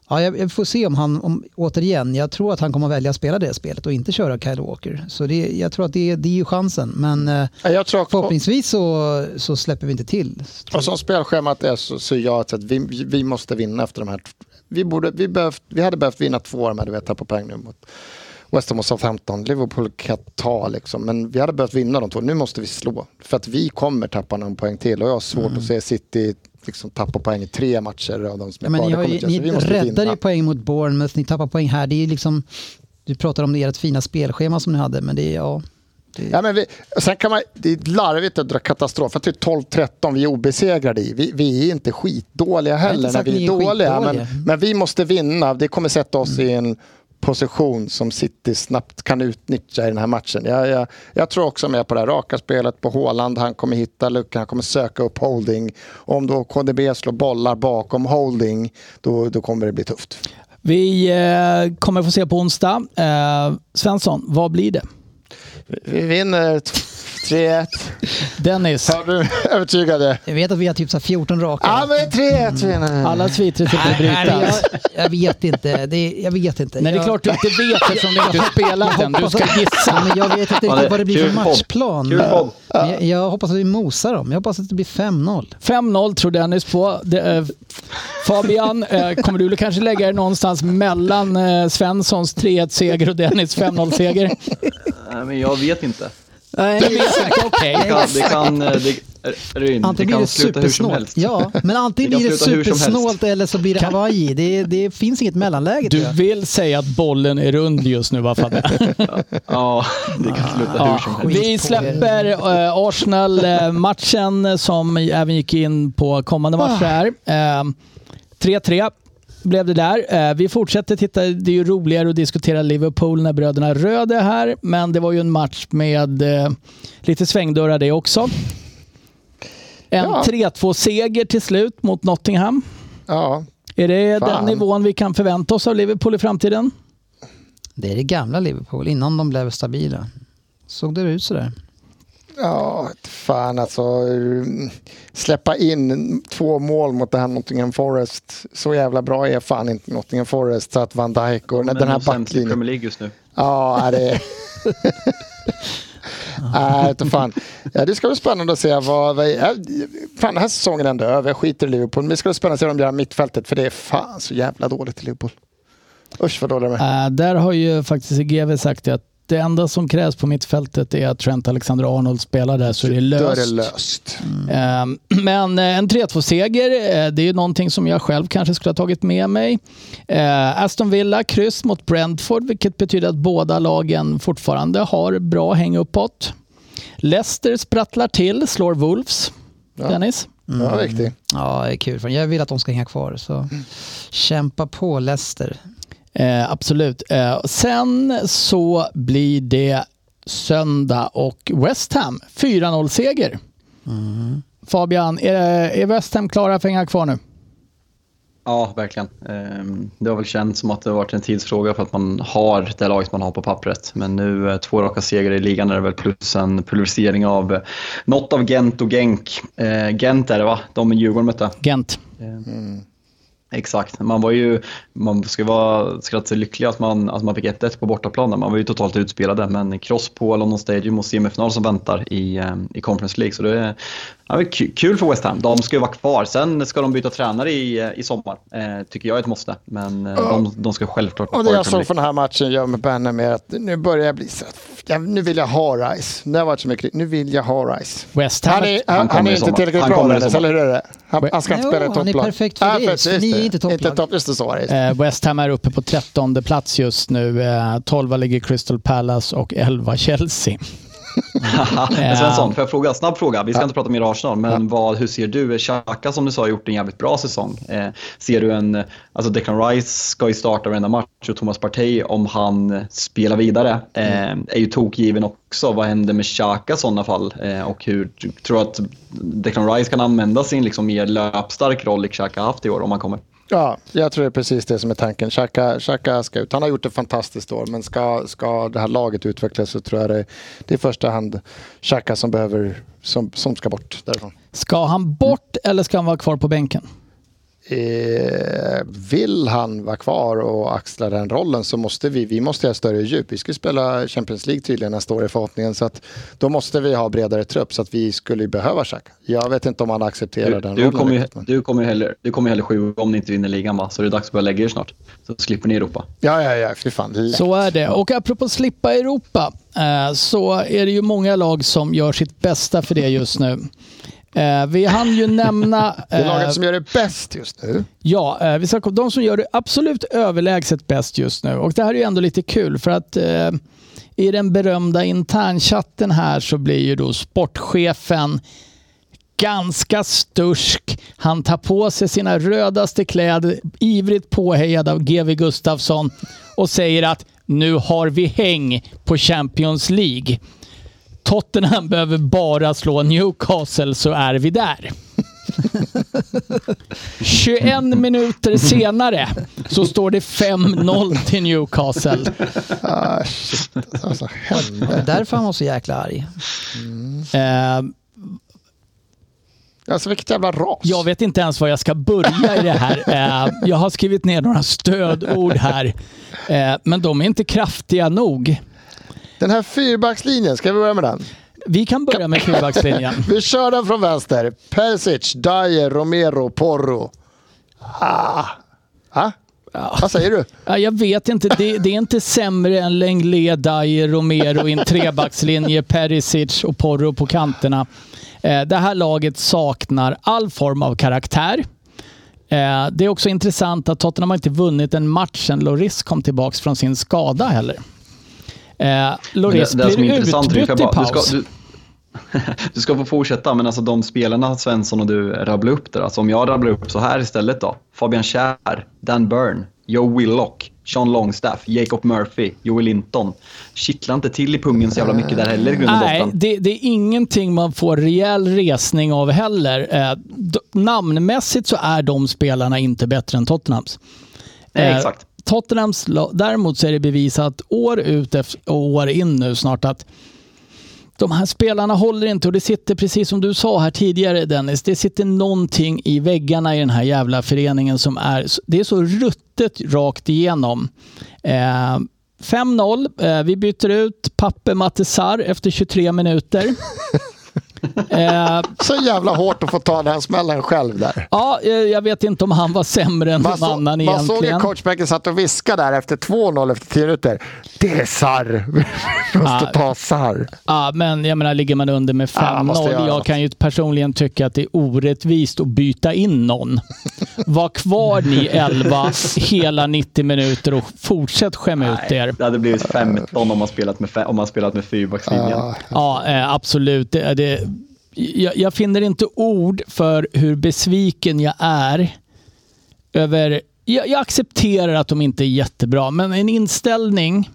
Ja, jag, får se om han, om, återigen, jag tror att han kommer att välja att spela det spelet och inte köra Kyle Walker. Så det, jag tror att det, det är ju chansen. Men eh, jag tror, förhoppningsvis så, så släpper vi inte till. Och som spelschemat är så, så jag att vi, vi måste vinna efter de här. Vi, borde, vi, behövt, vi hade behövt vinna två av de här, du vet, på poäng nu mot West Ham och Southampton. Liverpool kan ta liksom. Men vi hade behövt vinna de två. Nu måste vi slå. För att vi kommer tappa någon poäng till. Och jag har svårt mm. att se City liksom tappa poäng i tre matcher av de som är ja, kvar. Ni, ni räddar ju poäng mot Bournemouth, ni tappar poäng här. Det är liksom, du pratar om det ert fina spelschema som ni hade, men det är ja. Det... Ja, men vi, sen kan man, det är larvigt att dra katastrof. För typ 12-13 vi är obesegrade i. Vi, vi är inte skitdåliga heller när vi är, är dåliga. Men, men, vi måste vinna. Det kommer sätta oss mm. i en position som City snabbt kan utnyttja i den här matchen. Jag, jag, jag tror också med på det här raka spelet på Håland. Han kommer hitta luckan, han kommer söka upp holding. Om då KDB slår bollar bakom holding, då, då kommer det bli tufft. Vi eh, kommer få se på onsdag. Eh, Svensson, vad blir det? Vi vinner 3-1. Dennis. Har du övertygade? Jag vet att vi har typ så 14 raka. Ja, men 3-1 vinner mm. Alla sviter till att bryta. Jag, jag vet inte. Det är, jag vet inte. Nej, det är klart du inte vet eftersom du inte har spelat den. Du ska gissa. Men jag vet inte riktigt vad det blir för matchplan. Kul. Jag, jag, hoppas att vi mosar dem. Jag hoppas att det blir 5-0. 5-0 tror Dennis på. Det, eh, Fabian, eh, kommer du kanske lägga dig någonstans mellan eh, Svenssons 3-1-seger och Dennis 5-0-seger? men jag vet inte. Nej, det vet okej. Det kan, det kan, det, Ryn, antingen det kan sluta hur som helst. Ja, men antingen det blir det supersnålt eller så blir det Hawaii. Det, det finns inget mellanläge. Du vill säga att bollen är rund just nu, vad fan Ja, det kan sluta ja, hur som helst. Vi släpper äh, Arsenal-matchen som även gick in på kommande matcher här. 3-3 äh, blev det där. Eh, vi fortsätter titta. Det är ju roligare att diskutera Liverpool när bröderna Röd är här, men det var ju en match med eh, lite svängdörrar det också. En ja. 3-2-seger till slut mot Nottingham. Ja. Är det Fan. den nivån vi kan förvänta oss av Liverpool i framtiden? Det är det gamla Liverpool, innan de blev stabila. Såg det ut sådär? Ja, fan alltså. Släppa in två mål mot det här Nottingham Forest. Så jävla bra är fan inte Nottingham Forest så att Van Dijk och den här backlinjen. Premier League just nu. Ja, det är... Nej, inte fan. Ja, det ska bli spännande att se vad... vad fan, den här säsongen är ändå över. Jag skiter i Liverpool. Men det ska bli spännande att se vad de gör mittfältet. För det är fan så jävla dåligt i Liverpool. Usch vad dåliga de är. Uh, där har ju faktiskt GV sagt att det enda som krävs på mittfältet är att Trent Alexander-Arnold spelar där så är det löst. Då är det löst. Mm. Men eh, en 3-2-seger, eh, det är någonting som jag själv kanske skulle ha tagit med mig. Eh, Aston Villa, kryss mot Brentford, vilket betyder att båda lagen fortfarande har bra häng uppåt. Leicester sprattlar till, slår Wolves. Ja. Dennis? Mm. Ja, riktigt. Ja, det är kul. Jag vill att de ska hänga kvar. Så mm. kämpa på Leicester. Eh, absolut. Eh, sen så blir det söndag och West Ham 4-0-seger. Mm. Fabian, är, är West Ham klara för att hänga kvar nu? Ja, verkligen. Ehm, det har väl känts som att det har varit en tidsfråga för att man har det laget man har på pappret. Men nu eh, två raka segrar i ligan är det väl plus en pulverisering av något av Gent och Genk. Eh, Gent är det va? De med Djurgården mötte. Gent. Ehm, mm. Exakt. Man var ju, man ska vara skratt sig lycklig att man, att man fick 1-1 på bortaplan. Man var ju totalt utspelade men cross på London Stadium och semifinal som väntar i, eh, i Conference League. Så det är, Ja, kul för West Ham. De ska ju vara kvar. Sen ska de byta tränare i, i sommar. Eh, tycker jag är ett måste. Men eh, de, de, ska självklart vara kvar. Och det jag såg från den här matchen gör med Benham är att nu börjar jag bli så att nu vill jag ha Rice. Det har varit så mycket. Nu vill jag ha Rice. West Ham. Han är, han, han är inte tillräckligt bra eller hur är det? Han, han ska inte spela i topplag. Han är perfekt för ah, det. För, ni är inte topplag. top, just det, så eh, West Ham är uppe på trettonde plats just nu. Eh, 12 ligger Crystal Palace och 11 Chelsea. Men Svensson, får jag fråga? Snabb fråga. Vi ska inte prata mer Arsenal, men vad, hur ser du? Xhaka som du sa har gjort en jävligt bra säsong. Eh, ser du en, alltså Declan Rice ska ju starta varenda match och Thomas Partey om han spelar vidare eh, är ju tokgiven också. Vad händer med Xhaka i sådana fall? Eh, och hur tror du att Declan Rice kan använda sin liksom mer löpstark roll Xhaka haft i år om han kommer? Ja, jag tror det är precis det som är tanken. Xhaka, Xhaka ska ut. Han har gjort ett fantastiskt år, men ska, ska det här laget utvecklas så tror jag det, det är i första hand Xhaka som, behöver, som, som ska bort därifrån. Ska han bort eller ska han vara kvar på bänken? Eh, vill han vara kvar och axla den rollen så måste vi, vi måste ha större djup. Vi ska spela Champions League tydligen nästa år i förhoppningen så att då måste vi ha bredare trupp så att vi skulle behöva Xhaka. Jag vet inte om han accepterar Du, den du, rollen. kommer ju, men- du kommer ju hellre, du kommer ju hellre sju om ni inte vinner ligan va? Så det är dags att börja lägga er snart. Så slipper ni Europa. Ja, ja, ja, fy fan. Lätt. Så är det. Och apropå slippa Europa eh, så är det ju många lag som gör sitt bästa för det just nu. Eh, vi hann ju nämna... Det är eh, laget som gör det bäst just nu. Ja, eh, vi ska, de som gör det absolut överlägset bäst just nu. Och det här är ju ändå lite kul för att eh, i den berömda internchatten här så blir ju då sportchefen ganska stursk. Han tar på sig sina rödaste kläder, ivrigt påhejad av GW Gustafsson och säger att nu har vi häng på Champions League. Tottenham behöver bara slå Newcastle så är vi där. 21 minuter senare så står det 5-0 till Newcastle. Ah, shit, alltså, är därför han var så jäkla arg. Eh, Alltså vilket jävla ras. jag vet inte ens var jag ska börja i det här. Eh, jag har skrivit ner några stödord här, eh, men de är inte kraftiga nog. Den här fyrbackslinjen, ska vi börja med den? Vi kan börja med fyrbackslinjen. Vi kör den från vänster. Perisic, Dyer, Romero, Porro. Ah. Ah. Vad säger du? Ja, jag vet inte, det, det är inte sämre än Lenglet, Dyer, Romero i en trebackslinje, Perisic och Porro på kanterna. Eh, det här laget saknar all form av karaktär. Eh, det är också intressant att Tottenham har inte vunnit en match sedan Loris kom tillbaka från sin skada heller. Eh, Loris det, det blir intressant, utbytt i bara, du, paus. ska, du, du ska få fortsätta, men alltså de spelarna Svensson och du rabblar upp där. Alltså om jag rabblar upp så här istället då. Fabian Schär, Dan Byrne, Joe Willock, Sean Longstaff, Jacob Murphy, Joel Linton. Kittlar inte till i pungen så jävla mycket där heller i grund och Nej, det, det är ingenting man får rejäl resning av heller. Eh, namnmässigt så är de spelarna inte bättre än Tottenhams. Nej, Eh, exakt. Tottenhams, däremot så är det bevisat år ut och år in nu snart att de här spelarna håller inte och det sitter precis som du sa här tidigare Dennis, det sitter någonting i väggarna i den här jävla föreningen som är, det är så ruttet rakt igenom. Eh, 5-0, eh, vi byter ut Pappe Matesar efter 23 minuter. eh, Så jävla hårt att få ta den här smällen själv där. ja, eh, jag vet inte om han var sämre än Man, någon annan man såg egentligen. ju coachbänken satt och viskade där efter 2-0 efter 10 minuter. Det är Sarr. Vi måste Ja. ta Sarr. Ja, men jag menar, ligger man under med Ja, måste 5-0, göra jag något. kan ju personligen tycka att det är orättvist att byta in någon. Var kvar ni 11 hela 90 minuter och fortsätt skämma ut er. Det hade blivit 15 om man spelat med, om man spelat med fyrbackslinjen. Ja. Ja, eh, absolut. Det, det, jag, jag finner inte ord för hur besviken jag är över... Jag, jag accepterar att de inte är jättebra, men en inställning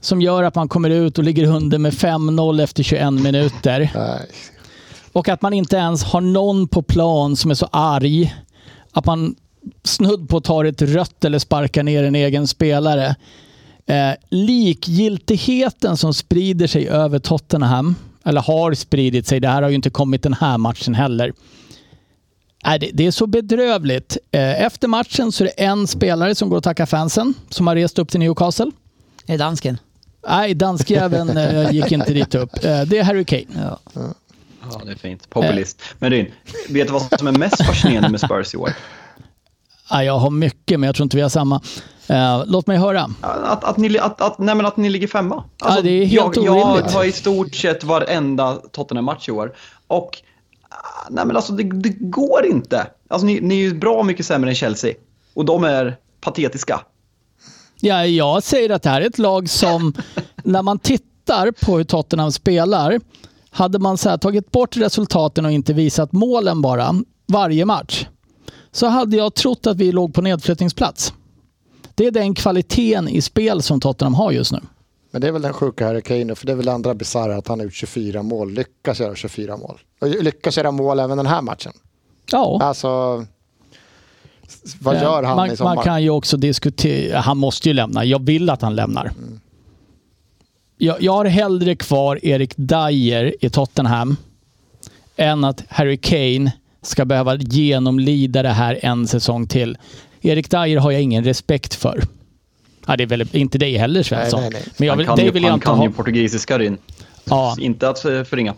som gör att man kommer ut och ligger under med 5-0 efter 21 minuter. Nej. Och att man inte ens har någon på plan som är så arg att man snudd på tar ett rött eller sparkar ner en egen spelare. Eh, likgiltigheten som sprider sig över Tottenham, eller har spridit sig, det här har ju inte kommit den här matchen heller. Nej, det, är så bedrövligt. Eh, efter matchen så är det en spelare som går och tackar fansen, som har rest upp till Newcastle. Är det dansken? Nej, danskjäveln eh, gick inte dit upp. Eh, det är Harry Kane. Ja. Ja, det är fint. Populist. Men Ryn, vet du vad som är mest fascinerande med Spurs i år? Ja, jag har mycket, men jag tror inte vi har samma. Eh, låt mig höra. Att, att, ni, att, att, nej, men att ni ligger femma. Ja, det är helt jag, jag har i stort sett varenda Tottenham-match i år. Och ah, nej, men alltså, det, det går inte. Alltså, ni, ni är ju bra mycket sämre än Chelsea. Och de är patetiska. Ja, jag säger att det här är ett lag som, när man tittar på hur Tottenham spelar, hade man så här, tagit bort resultaten och inte visat målen bara varje match, så hade jag trott att vi låg på nedflyttningsplats. Det är den kvaliteten i spel som Tottenham har just nu. Men det är väl den sjuka Harry Kane, för det är väl andra bisarra att han har gjort 24 mål, lyckas göra 24 mål. Och lyckas göra mål även den här matchen. Ja. Alltså, vad gör han man, i sommar? Man kan ju också diskutera, han måste ju lämna. Jag vill att han lämnar. Mm. Jag, jag har hellre kvar Erik Dyer i Tottenham än att Harry Kane ska behöva genomlida det här en säsong till. Erik Dyer har jag ingen respekt för. Ja, det är väl inte dig heller Svensson. Nej, nej, nej. Men jag vill, han kan, ju, vill han kan ha... ju portugisiska Ryn. Ja. Inte att förringa.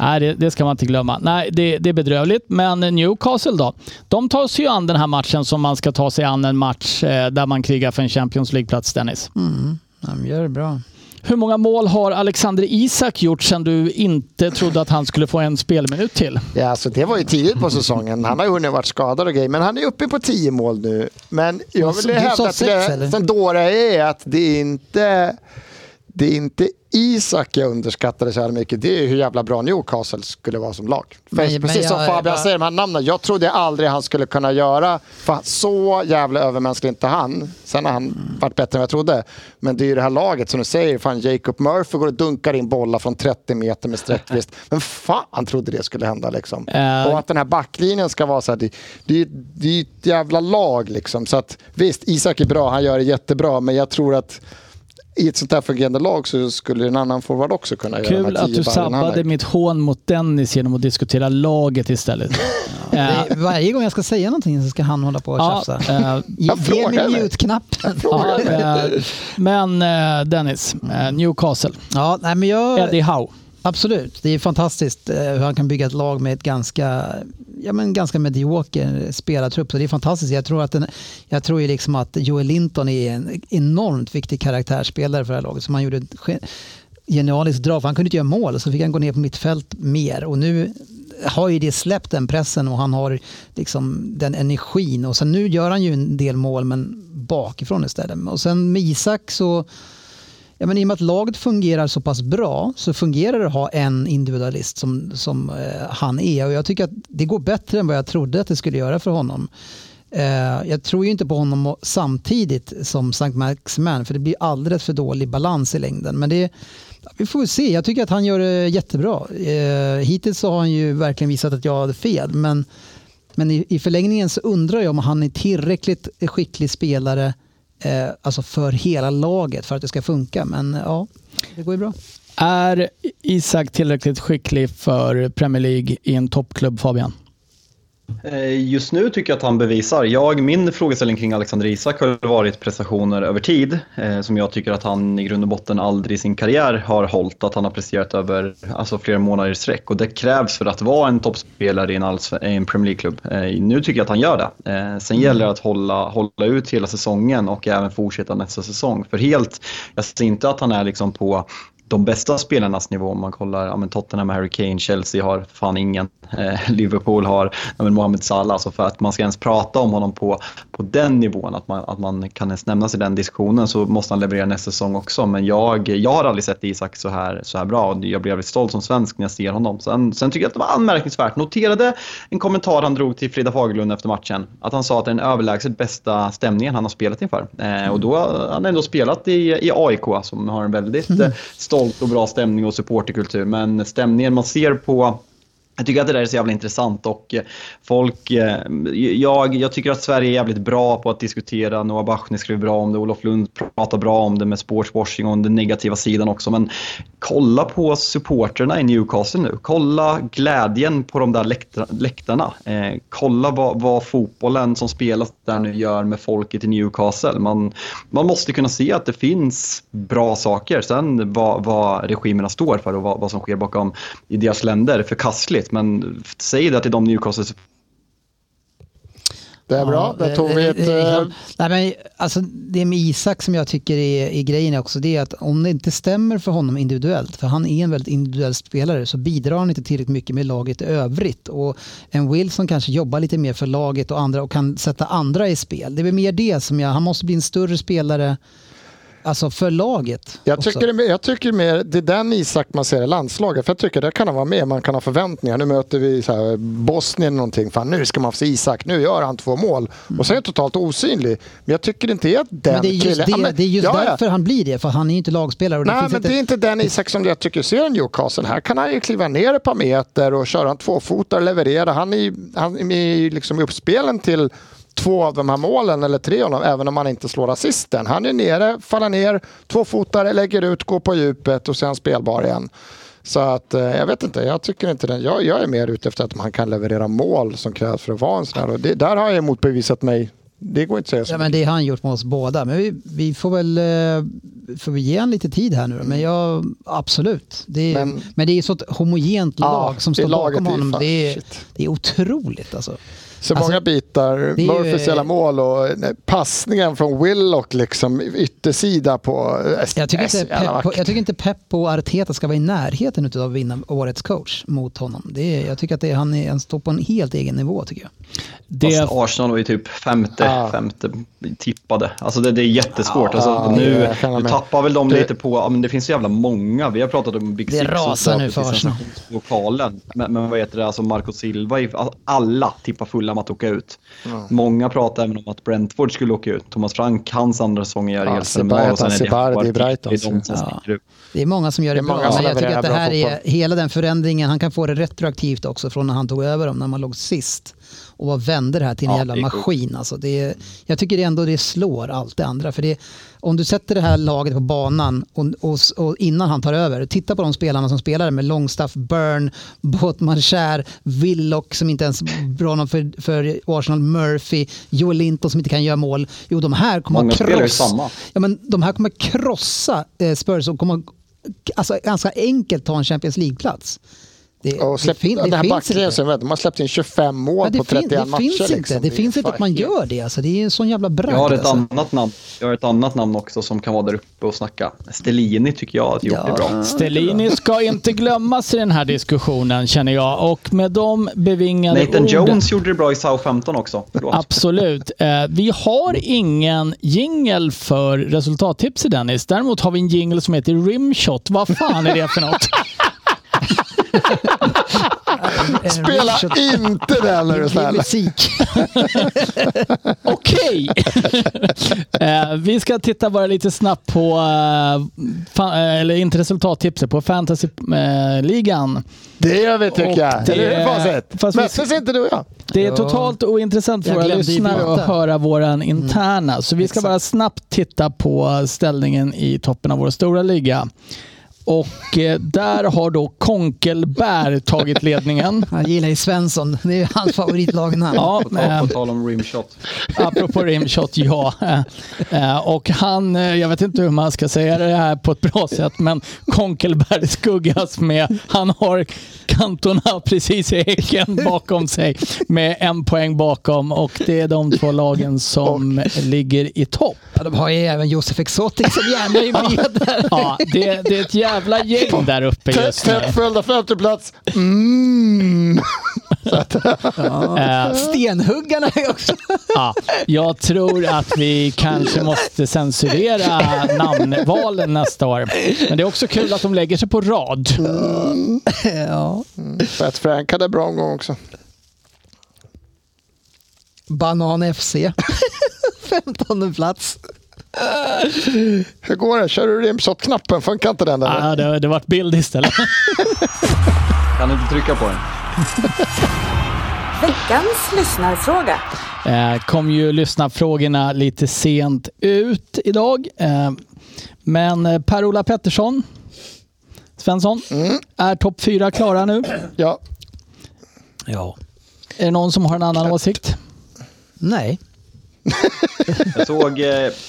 Nej, det, det, ska man inte glömma. Nej, det, det, är bedrövligt. Men Newcastle då? De tar sig ju an den här matchen som man ska ta sig an en match eh, där man krigar för en Champions League-plats, Dennis. Mm, de gör det bra. Hur många mål har Alexander Isak gjort sedan du inte trodde att han skulle få en spelminut till? Ja, alltså det var ju tidigt på säsongen. Han har ju hunnit varit skadad och grejer, men han är uppe på tio mål nu. Men jag vill hävda att det som Dora är att det är inte det är inte Isak jag underskattade så här mycket, det är hur jävla bra Newcastle skulle vara som lag. Men, Precis som Fabian bara... säger, de här namnen, jag trodde aldrig han skulle kunna göra, för så jävla övermänsklig inte han. Sen har han mm. varit bättre än jag trodde. Men det är ju det här laget som du säger, fan Jacob Murphy går och dunkar in bollar från 30 meter med sträckvist. Men fan trodde det skulle hända liksom. Uh... Och att den här backlinjen ska vara så här, det, det, det är ju ett jävla lag liksom. Så att visst, Isak är bra, han gör det jättebra, men jag tror att i ett sånt här fungerande lag så skulle en annan forward också kunna Kul göra Kul att du sabbade mitt hån mot Dennis genom att diskutera laget istället. ja, varje gång jag ska säga någonting så ska han hålla på och ja, tjafsa. Äh, Ge mig mute-knappen. Ja, äh, men äh, Dennis, Newcastle. Ja, nej, men jag... Eddie Howe. Absolut, det är fantastiskt eh, hur han kan bygga ett lag med ett ganska, ja, men ganska medioker spelartrupp. Så det är fantastiskt. Jag tror, att den, jag tror ju liksom att Joel Linton är en enormt viktig karaktärsspelare för det här laget. Som han gjorde ett genialiskt drag. Han kunde inte göra mål, så fick han gå ner på mittfält mer. Och nu har ju det släppt den pressen och han har liksom den energin. Och sen nu gör han ju en del mål, men bakifrån istället. Och sen med Isak så Ja, men I och med att laget fungerar så pass bra så fungerar det att ha en individualist som, som eh, han är. Och jag tycker att det går bättre än vad jag trodde att det skulle göra för honom. Eh, jag tror ju inte på honom samtidigt som St. Maximan för det blir alldeles för dålig balans i längden. Men det, vi får se. Jag tycker att han gör det jättebra. Eh, hittills så har han ju verkligen visat att jag hade fel. Men, men i, i förlängningen så undrar jag om han är tillräckligt skicklig spelare eh, alltså för hela laget för att det ska funka. Men ja, det går ju bra. Är Isak tillräckligt skicklig för Premier League i en toppklubb, Fabian? Eh, just nu tycker jag att han bevisar. Jag, min frågeställning kring Alexander Isak har varit prestationer över tid eh, som jag tycker att han i grund och botten aldrig i sin karriär har hållit. Att han har presterat över alltså, flera månader i sträck och det krävs för att vara en toppspelare i en, en Premier League-klubb. Eh, nu tycker jag att han gör det. Eh, sen mm. gäller det att hålla, hålla ut hela säsongen och även fortsätta nästa säsong. För helt, jag ser inte att han är liksom på de bästa spelarnas nivå. Om man kollar ja, men Tottenham, Harry Kane, Chelsea har fan ingen. Eh, Liverpool har ja, men Mohamed Salah. Så för att man ska ens prata om honom på, på den nivån, att man, att man kan ens nämnas i den diskussionen så måste han leverera nästa säsong också. Men jag, jag har aldrig sett Isak så här, så här bra och jag blir väldigt stolt som svensk när jag ser honom. Sen, sen tycker jag att det var anmärkningsvärt. Noterade en kommentar han drog till Frida Fagerlund efter matchen. Att han sa att det är den överlägset bästa stämningen han har spelat inför. Eh, och då har han ändå spelat i, i AIK som har en väldigt eh, stolt stolt och bra stämning och supporterkultur. Men stämningen man ser på jag tycker att det där är så jävla intressant och eh, folk, eh, jag, jag tycker att Sverige är jävligt bra på att diskutera, Noah Bachner skriver bra om det, Olof Lund pratar bra om det med sportswashing och den negativa sidan också. Men kolla på supporterna i Newcastle nu, kolla glädjen på de där läktarna. Eh, kolla vad, vad, fotbollen som spelas där nu gör med folket i Newcastle. Man, man måste kunna se att det finns bra saker. Sen vad, vad regimerna står för och vad, vad som sker bakom i deras länder är förkastligt men säg det till de Newcastle det är bra, ja, där tog vi ett... Liksom, nej, men, alltså, det med Isak som jag tycker är, är grejen också, det är att om det inte stämmer för honom individuellt, för han är en väldigt individuell spelare, så bidrar han inte tillräckligt mycket med laget i övrigt. Och en Wilson kanske jobbar lite mer för laget och andra och kan sätta andra i spel. Det är mer det som jag, han måste bli en större spelare Alltså för laget. Jag också. tycker, det, jag tycker mer, det är den Isak man ser i landslaget. För jag tycker det kan han vara med. Man kan ha förväntningar. Nu möter vi så här, Bosnien någonting. Fan, nu ska man få se Isak. Nu gör han två mål. Och sen är han totalt osynlig. Men jag tycker inte att den men det är just, killen... det, Ja, men- det är just ja, ja. därför han blir det, för han är ju inte lagspelare. Nej, men inte, det är inte den Isak som jag tycker ser i Newcastle. Här kan han ju kliva ner ett par meter och köra en tvåfotare, leverera. Han är ju han är liksom uppspelen till två av de här målen, eller tre av dem, även om han inte slår assisten. Han är nere, faller ner, tvåfotare, lägger ut, går på djupet och sen spelbar igen. Så att eh, jag vet inte, jag tycker inte den. Jag, jag är mer ute efter att man kan leverera mål som krävs för att vara en sån här. Och det, där har jag motbevisat mig. Det går inte att säga så. Ja, men det har han gjort med oss båda. Men vi, vi får väl eh, får vi ge han lite tid här nu då. Men jag, absolut. Det är, men, Men- det är så ett homogent Ja, lag som det står bakom honom. Det är, det är otroligt alltså. Så Alltså, många bitar. det Murphys jävla mål och passningen från Willock liksom yttersida på... eh, Jag tycker, inte Pep, jag tycker inte Pep och Arteta ska vara i närheten av att vinna årets coach mot honom. Det är, jag tycker att det är, han, är, han står på en helt egen nivå tycker jag. Det, Fast Arsenal var ju typ femte, Ja. femte tippade. Alltså det, det är jättesvårt. Alltså, Ja, nu, det nu tappar väl de Det- lite på, men det finns så jävla många. Vi har pratat om Big Det Six. och rasar nu för Arsenal. sensationslokalen. Men, men vad heter det, alltså Marco Silva, i- alltså, alla tippar fulla med att åka ut. Många pratar även om att Brentford skulle åka ut. Thomas Frank, hans andra säsong är Ja, helt fenomenal. Och sen är det de ut. Det är många som gör det, Det bra, men jag tycker att det här är hela den förändringen, han kan få det retroaktivt också från när han tog över dem, när man låg sist. Och vad vände det här till en Ja, jävla det är sjukt. maskin. Alltså det är, jag tycker det ändå det slår allt det andra. För det, om du sätter det här laget på banan och, och, och innan han tar över, titta på de spelarna som spelar med Longstaff, Burn, Botman Kär, Willock som inte ens är bra nog för, för Arsenal, Murphy, Joel Linton som inte kan göra mål. Jo, de här kommer Många att krossa. Ja, men de här kommer krossa eh, Spurs och kommer alltså, ganska enkelt ta en Champions League-plats. Det, Och släpp, fin- den här finns backlinjen, som de har släppt in 25 mål Ja, det, på fin, 31 det matcher. finns inte, liksom. det finns inte att man gör det. Alltså, det är en sån jävla bragd. Jag har ett alltså. annat namn. Jag har ett annat namn också som kan vara där uppe och snacka. Stellini tycker jag att gjort Ja. det bra. Stellini ska inte glömmas i den här diskussionen känner jag. Och med de bevingade Nathan orden... Jones gjorde det bra i Southampton också. Förlåt. Absolut. Eh, vi har ingen jingel för resultattipset Dennis. Däremot har vi en jingel som heter Rimshot. Vad fan är det för något? Spela inte den när du är är snäll. musik. Okej! eh, vi ska titta bara lite snabbt på, eh, eh, eller inte resultattipset, på fantasyligan. Det gör vi tycker Och jag. det- Eller hur Facit? fast vi- Möttes inte du och jag? Det är totalt ointressant för Jag våra glömde ju lyssnare prata. att höra våran interna. Så vi ska bara snabbt titta på ställningen i toppen av vår stora liga. Och eh, där har då Konkelberg tagit ledningen. Jag gillar ju Svensson. Det är hans favoritlag här. Ja, På tal, eh, på tal om rimshot. apropå rimshot, ja. Eh, Och han, jag vet inte hur man ska säga det här på ett bra sätt, men Konkelberg skuggas med, han har kantorna precis i häcken bakom sig med en poäng bakom och det är de två lagen som ligger i topp. Ja, de har ju även Josef Exotic som gärna är med där. Ja, det, det är ett jävla gäng där uppe just nu. Tätt följda femte plats. Mm. Stenhuggarna är också... Ja, jag tror att vi kanske måste censurera namnvalen nästa år. Men det är också kul att de lägger sig på rad. Ja. Fett Frank hade bra omgång också. Banan FC. 15 plats. Hur går det? Kör du rimshot-knappen? Funkar inte den? Eller? Ja, det, det vart bild istället. Kan du inte trycka på den? Veckans lyssnarfråga. Eh, kom ju lyssna frågorna lite sent ut idag. Eh, men eh, Per-Ola Pettersson, Svensson, är topp fyra klara nu? Ja. Ja. Är det någon som har en annan åsikt? Nej. Jag såg, eh,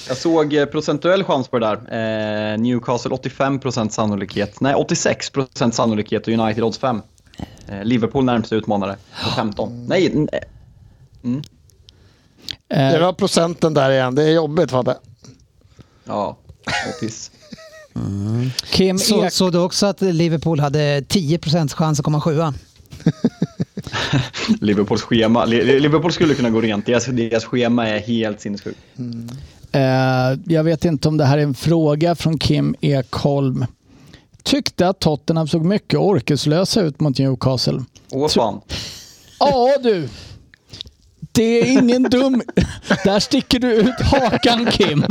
jag såg eh, procentuell chans på det där. Eh, Newcastle 85% sannolikhet. Nej, 86% sannolikhet och United odds 5. Eh, Liverpool närmsta utmanare på 15. Nej, n- eh, Eh, Det var procenten där igen. Det är jobbigt Fabbe. ja, Otis. Kim Så, Ek, såg du också att Liverpool hade 10% chans att komma sjua? Liverpools schema. Li- Liverpool skulle kunna gå rent. Deras, deras schema är helt sinnessjukt. Eh, jag vet inte om det här är en fråga från Kim Ekholm. Tyckte att Tottenham såg mycket orkeslösa ut mot Newcastle. Åh fan. Ja du. Det är ingen dum... Där sticker du ut hakan Kim.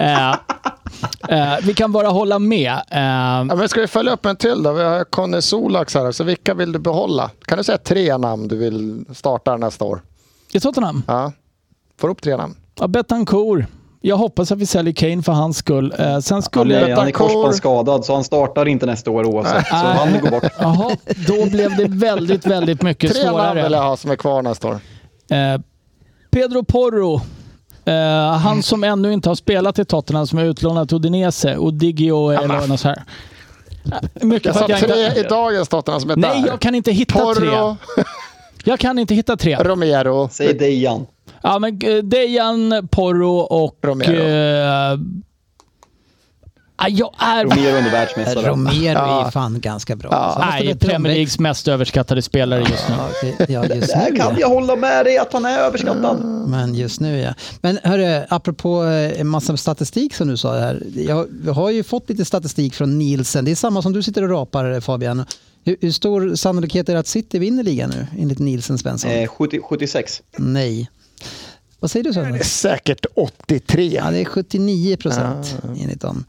Eh, eh, vi kan bara hålla med. Eh, Ja, men ska vi följa upp en till då? Vi har Conny Solax här. Så vilka vill du behålla? Kan du säga tre namn du vill starta nästa år? I Tottenham? Ja. Får upp tre namn. Ja, Betancourt. Jag hoppas att vi säljer Kane för hans skull. Eh, sen Han skulle är, jag... han är korsbandsskadad så han startar inte nästa år oavsett. Så han går bort. Jaha, då blev det väldigt, väldigt mycket Tre namn vill svårare. jag ha som är kvar nästa år. Eh, Pedro Porro. Eh, han som ännu inte har spelat i Tottenham, som är utlånad till Udinese. Och Digio eller något så här. Mycket Jag sa tre inte... i dagens Tottenham som är Nej, där. jag kan inte hitta tre. Porro, Jag kan inte hitta tre. Romero. Säg Dejan. Ja, men eh, Dejan, Porro och... Romero. Eh, jag är... Romero under världsmästare. Romero är Ja. fan ganska bra. Ja. Så han måste Nej, Premier. Leagues mest överskattade spelare just nu. Ja, det- ja, just Där nu kan ja. jag hålla med dig att han är överskattad. Men just nu ja. Men hörru, apropå eh, en massa statistik som du sa här. Jag, vi har ju fått lite statistik från Nielsen. Det är samma som du sitter och rapar eh, Fabian. Hur, hur stor sannolikhet är det att City vinner ligan nu enligt Nielsen Svensson? Eh, 70, 76. Nej. Vad säger du Sören? Det är säkert 83. Ja, det är 79 procent enligt dem.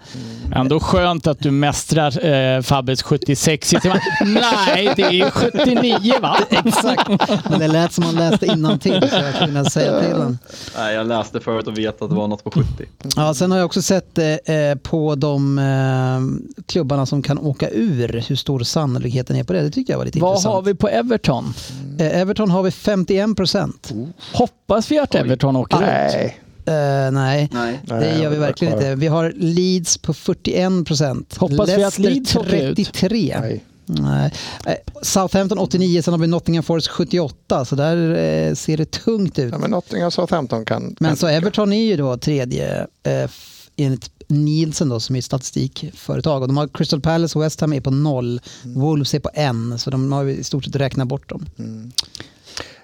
Ändå skönt att du mästrar eh, Fabbes 76 i timmen. Nej, det är 79 va? Exakt. Men det lät som han läste innantill så jag kunde säga till honom. Nej, jag läste förut och vet att det var något på 70. Ja, sen har jag också sett eh, eh, på de eh, klubbarna som kan åka ur hur stor sannolikheten är på det. Det tycker jag var lite Vad intressant. har vi på Everton? Eh, Everton har vi 51 procent. Hoppas vi att Everton åker ut? Nej. Eh, nej, Nej. det Nej, gör vi verkligen inte. Vi har Leeds på 41 procent. Hoppas vi att Leeds åker ut? 33. Nej. Nej. Eh, Southampton 89, sen har vi Nottingham Forest 78, så där eh, ser det tungt ut. Ja, men Nottingham Southampton kan... Men så Everton är ju då tredje eh, enligt Nielsen då, som är statistikföretag. Och de har Crystal Palace och West Ham är på noll. Wolves är på en, så de har i stort sett räknat bort dem.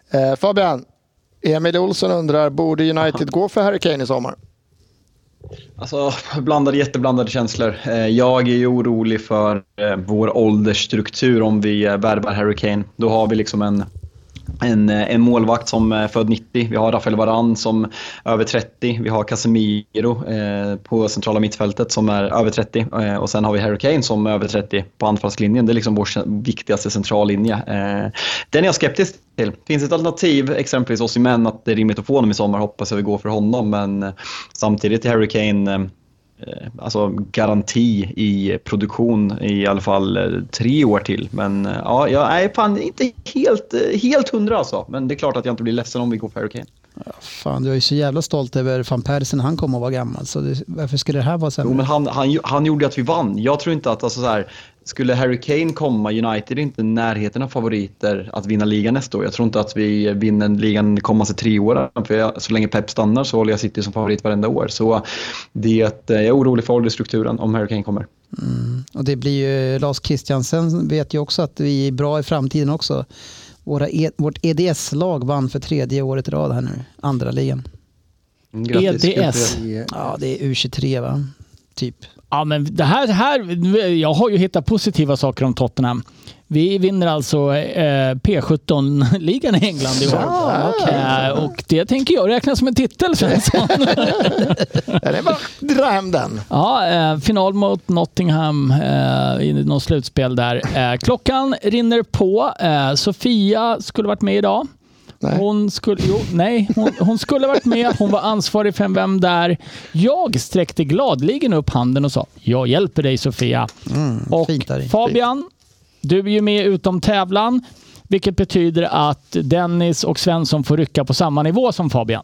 Eh, Fabian, Emil Olsson undrar, borde United gå för Harry Kane i sommar? Alltså, blandade, jätteblandade känslor. Eh, Jag är ju orolig för eh, vår åldersstruktur om vi eh, värvar Harry Kane. Då har vi liksom en en, eh, en målvakt som är född 90. Vi har Rafael Varan som är över 30. Vi har Casemiro eh, på centrala mittfältet som är över 30. Eh, och sen har vi Harry Kane som är över 30 på anfallslinjen. Det är liksom vår viktigaste centrallinje. Eh, den är jag skeptisk till. Finns ett alternativ, exempelvis Osimhen, att det är rimligt att få honom i sommar, hoppas jag vi går för honom. Men eh, samtidigt är Harry Kane eh, alltså garanti i produktion i alla fall eh, tre år till. Men eh, ja, jag är fan inte helt, eh, helt hundra alltså. Men det är klart att jag inte blir ledsen om vi går för Harry Kane. Fan, du är ju så jävla stolt över van Persie när han kom och var gammal. Så det, varför skulle det här vara Jo, sämre? men han, han, han gjorde att vi vann. Jag tror inte att, alltså så här, skulle Harry Kane komma, United är inte i närheten av favoriter att vinna ligan nästa år. Jag tror inte att vi vinner ligan de kommande tre åren. För jag, så länge Pep stannar så håller jag City som favorit varenda år. Så det, eh, jag är orolig för åldersstrukturen om Harry Kane kommer. Och det blir ju, Lars Christiansen vet ju också att vi är bra i framtiden också. Våra e, vårt EDS-lag vann för tredje året i rad här nu, andra ligan. Mm, Grattis. EDS. Ja, det är U23 va? Typ. Ja, men det här, det här, jag har ju hittat positiva saker om Tottenham. Vi vinner alltså eh, P17-ligan i England i år. Eh, och det tänker jag räkna som en titel, Svensson. Det är bara att dra hem den. ja, eh, final mot Nottingham eh, i något slutspel där. Eh, klockan rinner på. Sofia skulle varit med idag. Nej. Hon skulle, jo, nej, hon, hon skulle varit med. Hon var ansvarig för Vem där? Jag sträckte gladligen upp handen och sa jag hjälper dig Sofia. och fint. Fabian, du är ju med utom tävlan. Vilket betyder att Dennis och Svensson får rycka på samma nivå som Fabian.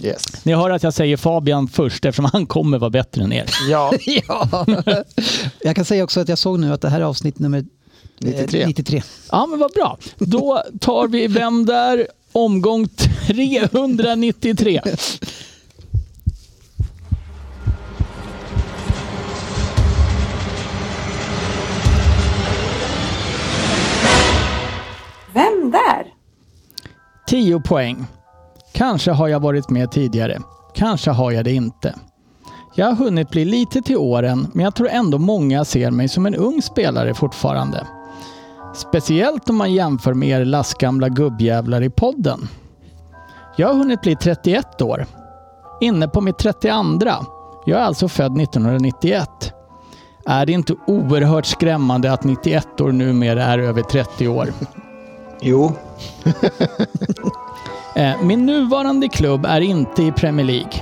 Yes. Ni hör att jag säger Fabian först eftersom han kommer vara bättre än er. Ja, ja. Jag kan säga också att jag såg nu att det här är avsnitt nummer eh, 93. 93. Ja, men vad bra. Då tar vi Vem där? Omgång 393. Vem där? 10 poäng. Kanske har jag varit med tidigare. Kanske har jag det inte. Jag har hunnit bli lite till åren, men jag tror ändå många ser mig som en ung spelare fortfarande. Speciellt om man jämför med er lastgamla gubbjävlar i podden. Jag har hunnit bli 31 år. Inne på mitt 32. Jag är alltså född 1991. Är det inte oerhört skrämmande att 91 år numera är över 30 år? Jo. Eh, Min nuvarande klubb är inte i Premier League.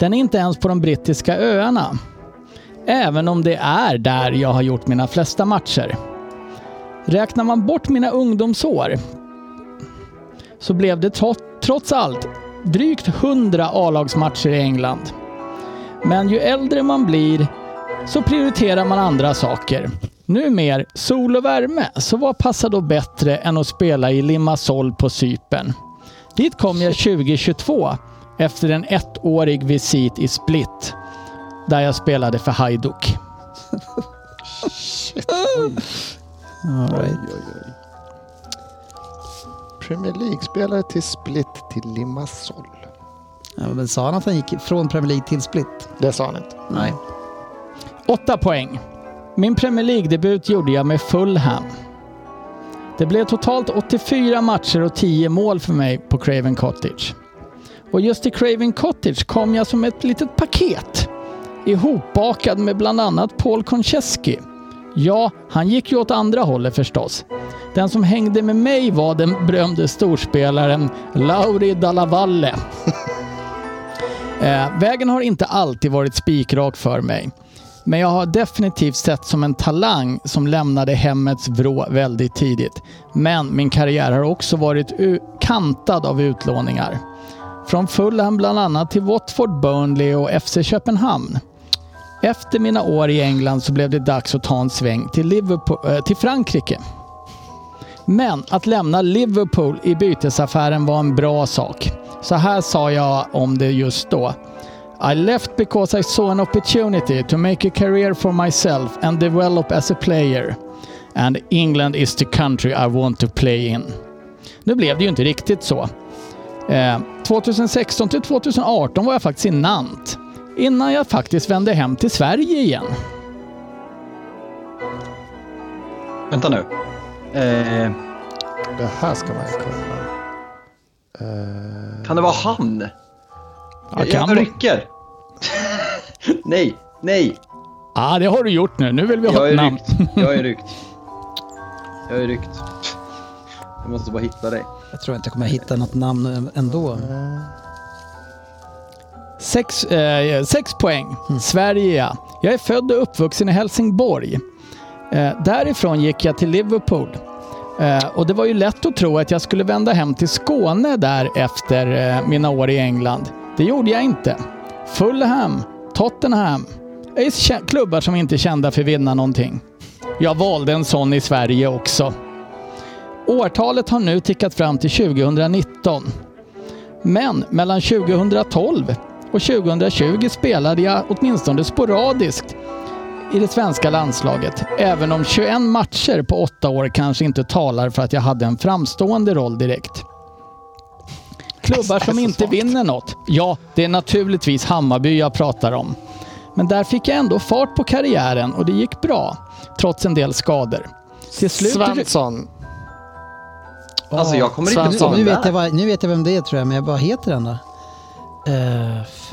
Den är inte ens på de brittiska öarna. Även om det är där jag har gjort mina flesta matcher. Räknar man bort mina ungdomsår så blev det trots allt drygt 100 A-lagsmatcher i England. Men ju äldre man blir så prioriterar man andra saker. Numer sol och värme, så vad passar då bättre än att spela i Limassol på Cypern? Dit kom jag 2022 efter en ettårig visit i Split där jag spelade för Hajduk. All right. Premier League-spelare till Split till Limassol. Ja, men sa han att han gick från Premier League till Split? Det sa han inte. Nej. Åtta poäng. Min Premier League-debut gjorde jag med Fulham. Det blev totalt 84 matcher och 10 mål för mig på Craven Cottage. Och just till Craven Cottage kom jag som ett litet paket. Ihopbakad med bland annat Paul Konchesky. Ja, han gick ju åt andra hållet förstås. Den som hängde med mig var den berömde storspelaren Lauri Dallavalle. Eh, vägen har inte alltid varit spikrak för mig. Men jag har definitivt sett som en talang som lämnade hemmets vrå väldigt tidigt. Men min karriär har också varit kantad av utlåningar. Från Fulham bland annat till Watford, Burnley och FC Köpenhamn. Efter mina år i England så blev det dags att ta en sväng till, Liverpool, eh, till Frankrike. Men att lämna Liverpool i bytesaffären var en bra sak. Så här sa jag om det just då. I left because I saw an opportunity to make a career for myself and develop as a player. And England is the country I want to play in. Nu blev det ju inte riktigt så. Eh, 2016 till 2018 var jag faktiskt i Nantes. Innan jag faktiskt vände hem till Sverige igen. Vänta nu. Eh, Det här ska man ju kunna. Eh, kan det vara han? Ja, jag kan jag rycker. nej, nej. Ja, det har du gjort nu. Nu vill vi ha Jag ett är namn. ryckt. Jag är ryckt. Jag är ryckt. Jag måste bara hitta dig. Jag tror inte jag kommer hitta något namn ändå. Sex, eh, sex poäng. Sverige ja. Jag är född och uppvuxen i Helsingborg. Eh, därifrån gick jag till Liverpool. Eh, och det var ju lätt att tro att jag skulle vända hem till Skåne där efter eh, mina år i England. Det gjorde jag inte. Fulham, Tottenham är klubbar som inte är kända för att vinna någonting. Jag valde en sån i Sverige också. Årtalet har nu tickat fram till 2019. Men mellan 2012 och 2020 spelade jag åtminstone sporadiskt i det svenska landslaget. Även om 21 matcher på åtta år kanske inte talar för att jag hade en framstående roll direkt. Klubbar som inte vinner något. Ja, det är naturligtvis Hammarby jag pratar om. Men där fick jag ändå fart på karriären och det gick bra. Trots en del skador. Till slut... Svensson. Alltså jag kommer inte Svensson. på nu, vet jag vad, nu vet jag vem det är tror jag, men jag bara heter den då? Eh, f-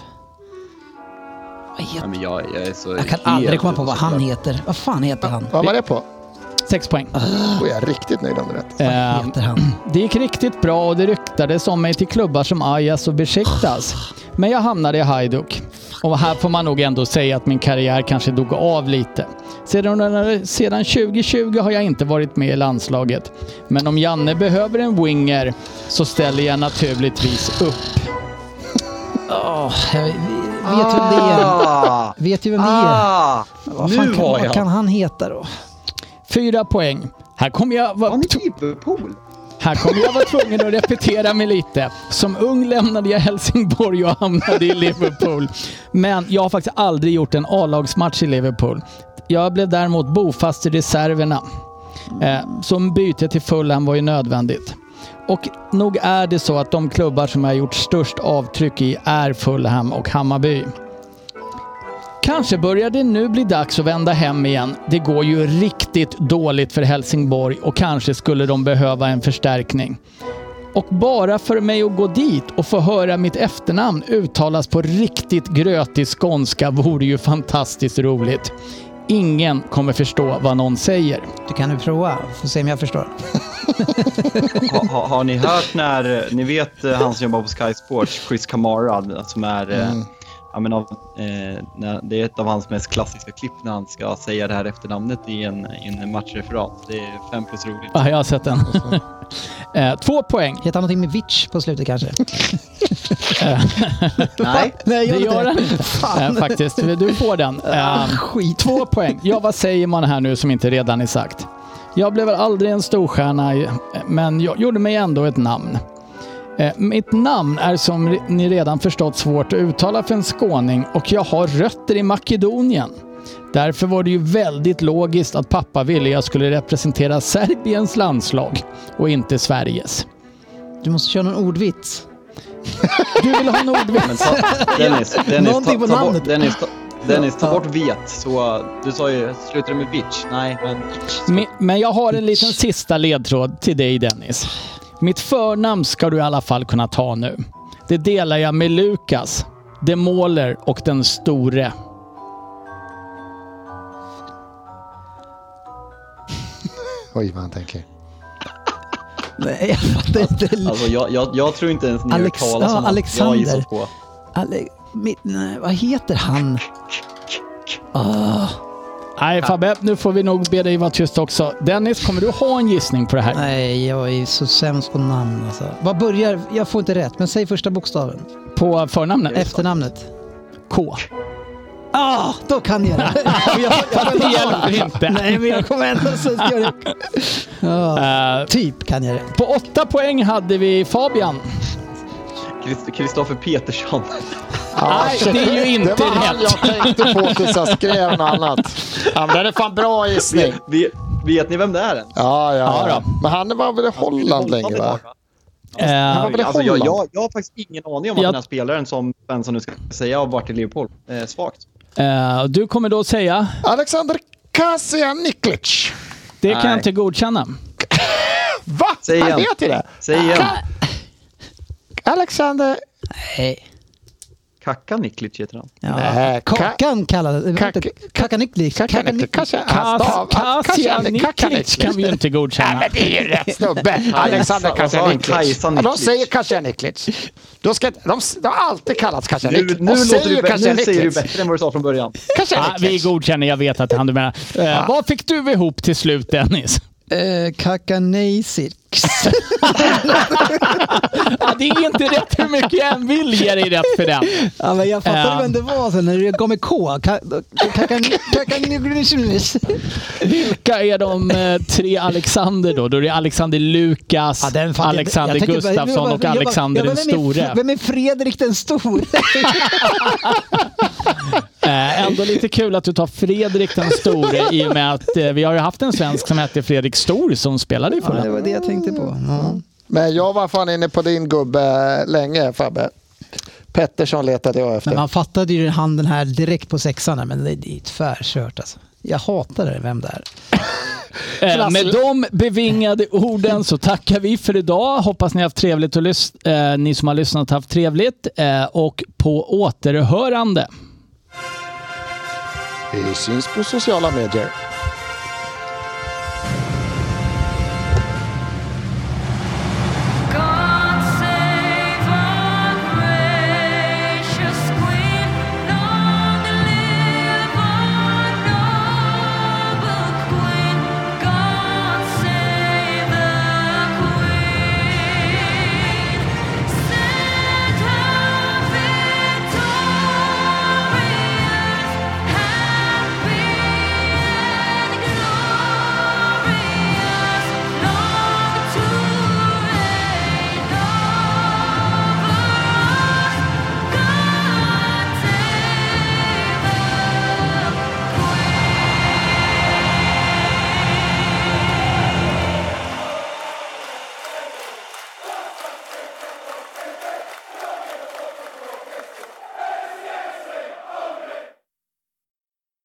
vad heter Nej, jag, jag, är så Jag kan aldrig komma på vad han heter. Vad fan heter han? Vad var det på? Sex poäng. Är jag riktigt nöjd om det är rätt. Eh, heter han? Det gick riktigt bra och det ryktades om mig till klubbar som Ajax och Besiktas. Men jag hamnade i Hajduk. Och här får man nog ändå säga att min karriär kanske dog av lite. Sedan, sedan 2020 har jag inte varit med i landslaget. Men om Janne behöver en winger så ställer jag naturligtvis upp. Åh, jag vet vem det är. Ah! Vet ju vem det är. Ah! Vad, fan kan, vad kan han heta då? Fyra poäng. Här kommer jag... Han vara är Liverpool. Här kommer jag vara tvungen att repetera mig lite. Som ung lämnade jag Helsingborg och hamnade i Liverpool. Men jag har faktiskt aldrig gjort en A-lagsmatch i Liverpool. Jag blev däremot bofast i reserverna. Eh, så byte till Fulham var ju nödvändigt och nog är det så att de klubbar som har gjort störst avtryck i är Fulham och Hammarby. Kanske börjar det nu bli dags att vända hem igen. Det går ju riktigt dåligt för Helsingborg och kanske skulle de behöva en förstärkning. Och bara för mig att gå dit och få höra mitt efternamn uttalas på riktigt grötig skånska vore ju fantastiskt roligt. Ingen kommer förstå vad någon säger. Du kan du prova, får se om jag förstår. Ha, ha, har ni hört när, ni vet eh, han som jobbar på Sky Sports, Chris Kamara, som är eh, Ja, men av, eh, när, det är ett av hans mest klassiska klipp när han ska säga det här efternamnet i en, i en matchreferat. Det är fem plus roligt. Ja, jag har sett den. eh, två poäng. Heter han någonting med Vitch på slutet kanske? Nej, Nej, Det gör den inte. Fan. eh, faktiskt. Du får den. Eh, Skit. Två poäng. Ja, vad säger man här nu som inte redan är sagt? Jag blev aldrig en storstjärna, men jag gjorde mig ändå ett namn. Eh, Mitt namn är som ni redan förstått svårt att uttala för en skåning och jag har rötter i Makedonien. Därför var det ju väldigt logiskt att pappa ville jag skulle representera Serbiens landslag och inte Sveriges. Du måste köra någon ordvits. Du vill ha en ordvits? men ta, Dennis, Dennis, Någonting ta, på ta bort, namnet. Dennis, ta, Dennis, ta bort vet. Så, du sa ju, slutar med bitch? Nej, men. Men- Men jag har en liten sista ledtråd till dig Dennis. Mitt förnamn ska du i alla fall kunna ta nu. Det delar jag med Lukas, Demoler och den store. Oj, vad han tänker. Nej, jag fattar inte. Alltså, jag, jag, jag tror inte ens ni har hört Alex- talas ja, om. Jag Alexander. gissar på. Ale- mitt, nej, vad heter han? Ah, Nej Fabbe, nu får vi nog be dig vara tyst också. Dennis, kommer du ha en gissning på det här? nej, jag är så sämst på namn alltså. Vad börjar... Jag får inte rätt, men säg första bokstaven. På förnamnet? Efternamnet. K. Ah, då kan jag det. jag, Fast det hjälper inte. Nej, men jag kommer ändå så ska det. Ja, Eh, typ kan jag det. på åtta poäng hade vi Fabian. Kristoffer Petersson. Nej, det är ju inte Det var han rätt. jag tänkte på tills jag skrev något annat. Ja, men det är fan bra gissning. Vet, vet, vet ni vem det är än? Ja, ja, Ja. Men han var väl i Holland länge, va? Eh, var väl i Alltså, jag, jag, jag har faktiskt ingen aning om att Jag- den här spelaren som Svensson nu ska säga har varit i Liverpool. Eh, svagt. Eh, du kommer då säga, Alexander Kasianiklic. det kan jag Nej. inte godkänna. Va? Säg han igen. vet ju det. Säg igen. Alexander... Nej. Kaka Niklic heter han. Ja. Nej, ka- Kakan kallades det. Kak- Kakaniklik. Kakaniklic. Kanske han Kas- stav- Kasianiklic Kasianiklic. kan vi ju inte Nej, godkänna. men det är ju rätt snubbe. Alexander. Kajsa Ja, de Niklic. säger Kasianiklic. De, ska, de, de har alltid kallats Nu, Kasianiklic. nu, säger du, bä- nu säger du Kasianiklic. bättre än vad du sa från början. Ja, vi godkänner, jag vet att det är han du menar. Eh, Vad fick du ihop till slut Dennis? Eh, Kakanejsirks. Ja, det är inte rätt hur mycket jag än vill ge dig rätt för den. Ja, men jag fattade Ja. vem det var sen när det kom med K. Vilka är de eh, tre Alexander då? Då är det Alexander Lukas, Ja, den fan- Alexander jag bara- Gustafsson jag bara- och jag bara- Alexander jag den bara, vem är- store. Vem är Fredrik den store? Eh, ändå lite kul att du tar Fredrik den store i och med att eh, vi har ju haft en svensk som hette Fredrik Stor som spelade i Ja, det var det jag tänkte på. Ja. Men jag var fan inne på din gubbe länge, Fabbe. Pettersson letade jag efter. Men man fattade ju handen här direkt på sexan, men det det är tvärkört alltså. Jag hatar det, vem det är. Eh, med de bevingade orden så tackar vi för idag. Hoppas ni har haft trevligt och lys- eh, ni som har lyssnat har haft trevligt eh, och på återhörande. Vi syns på sociala medier.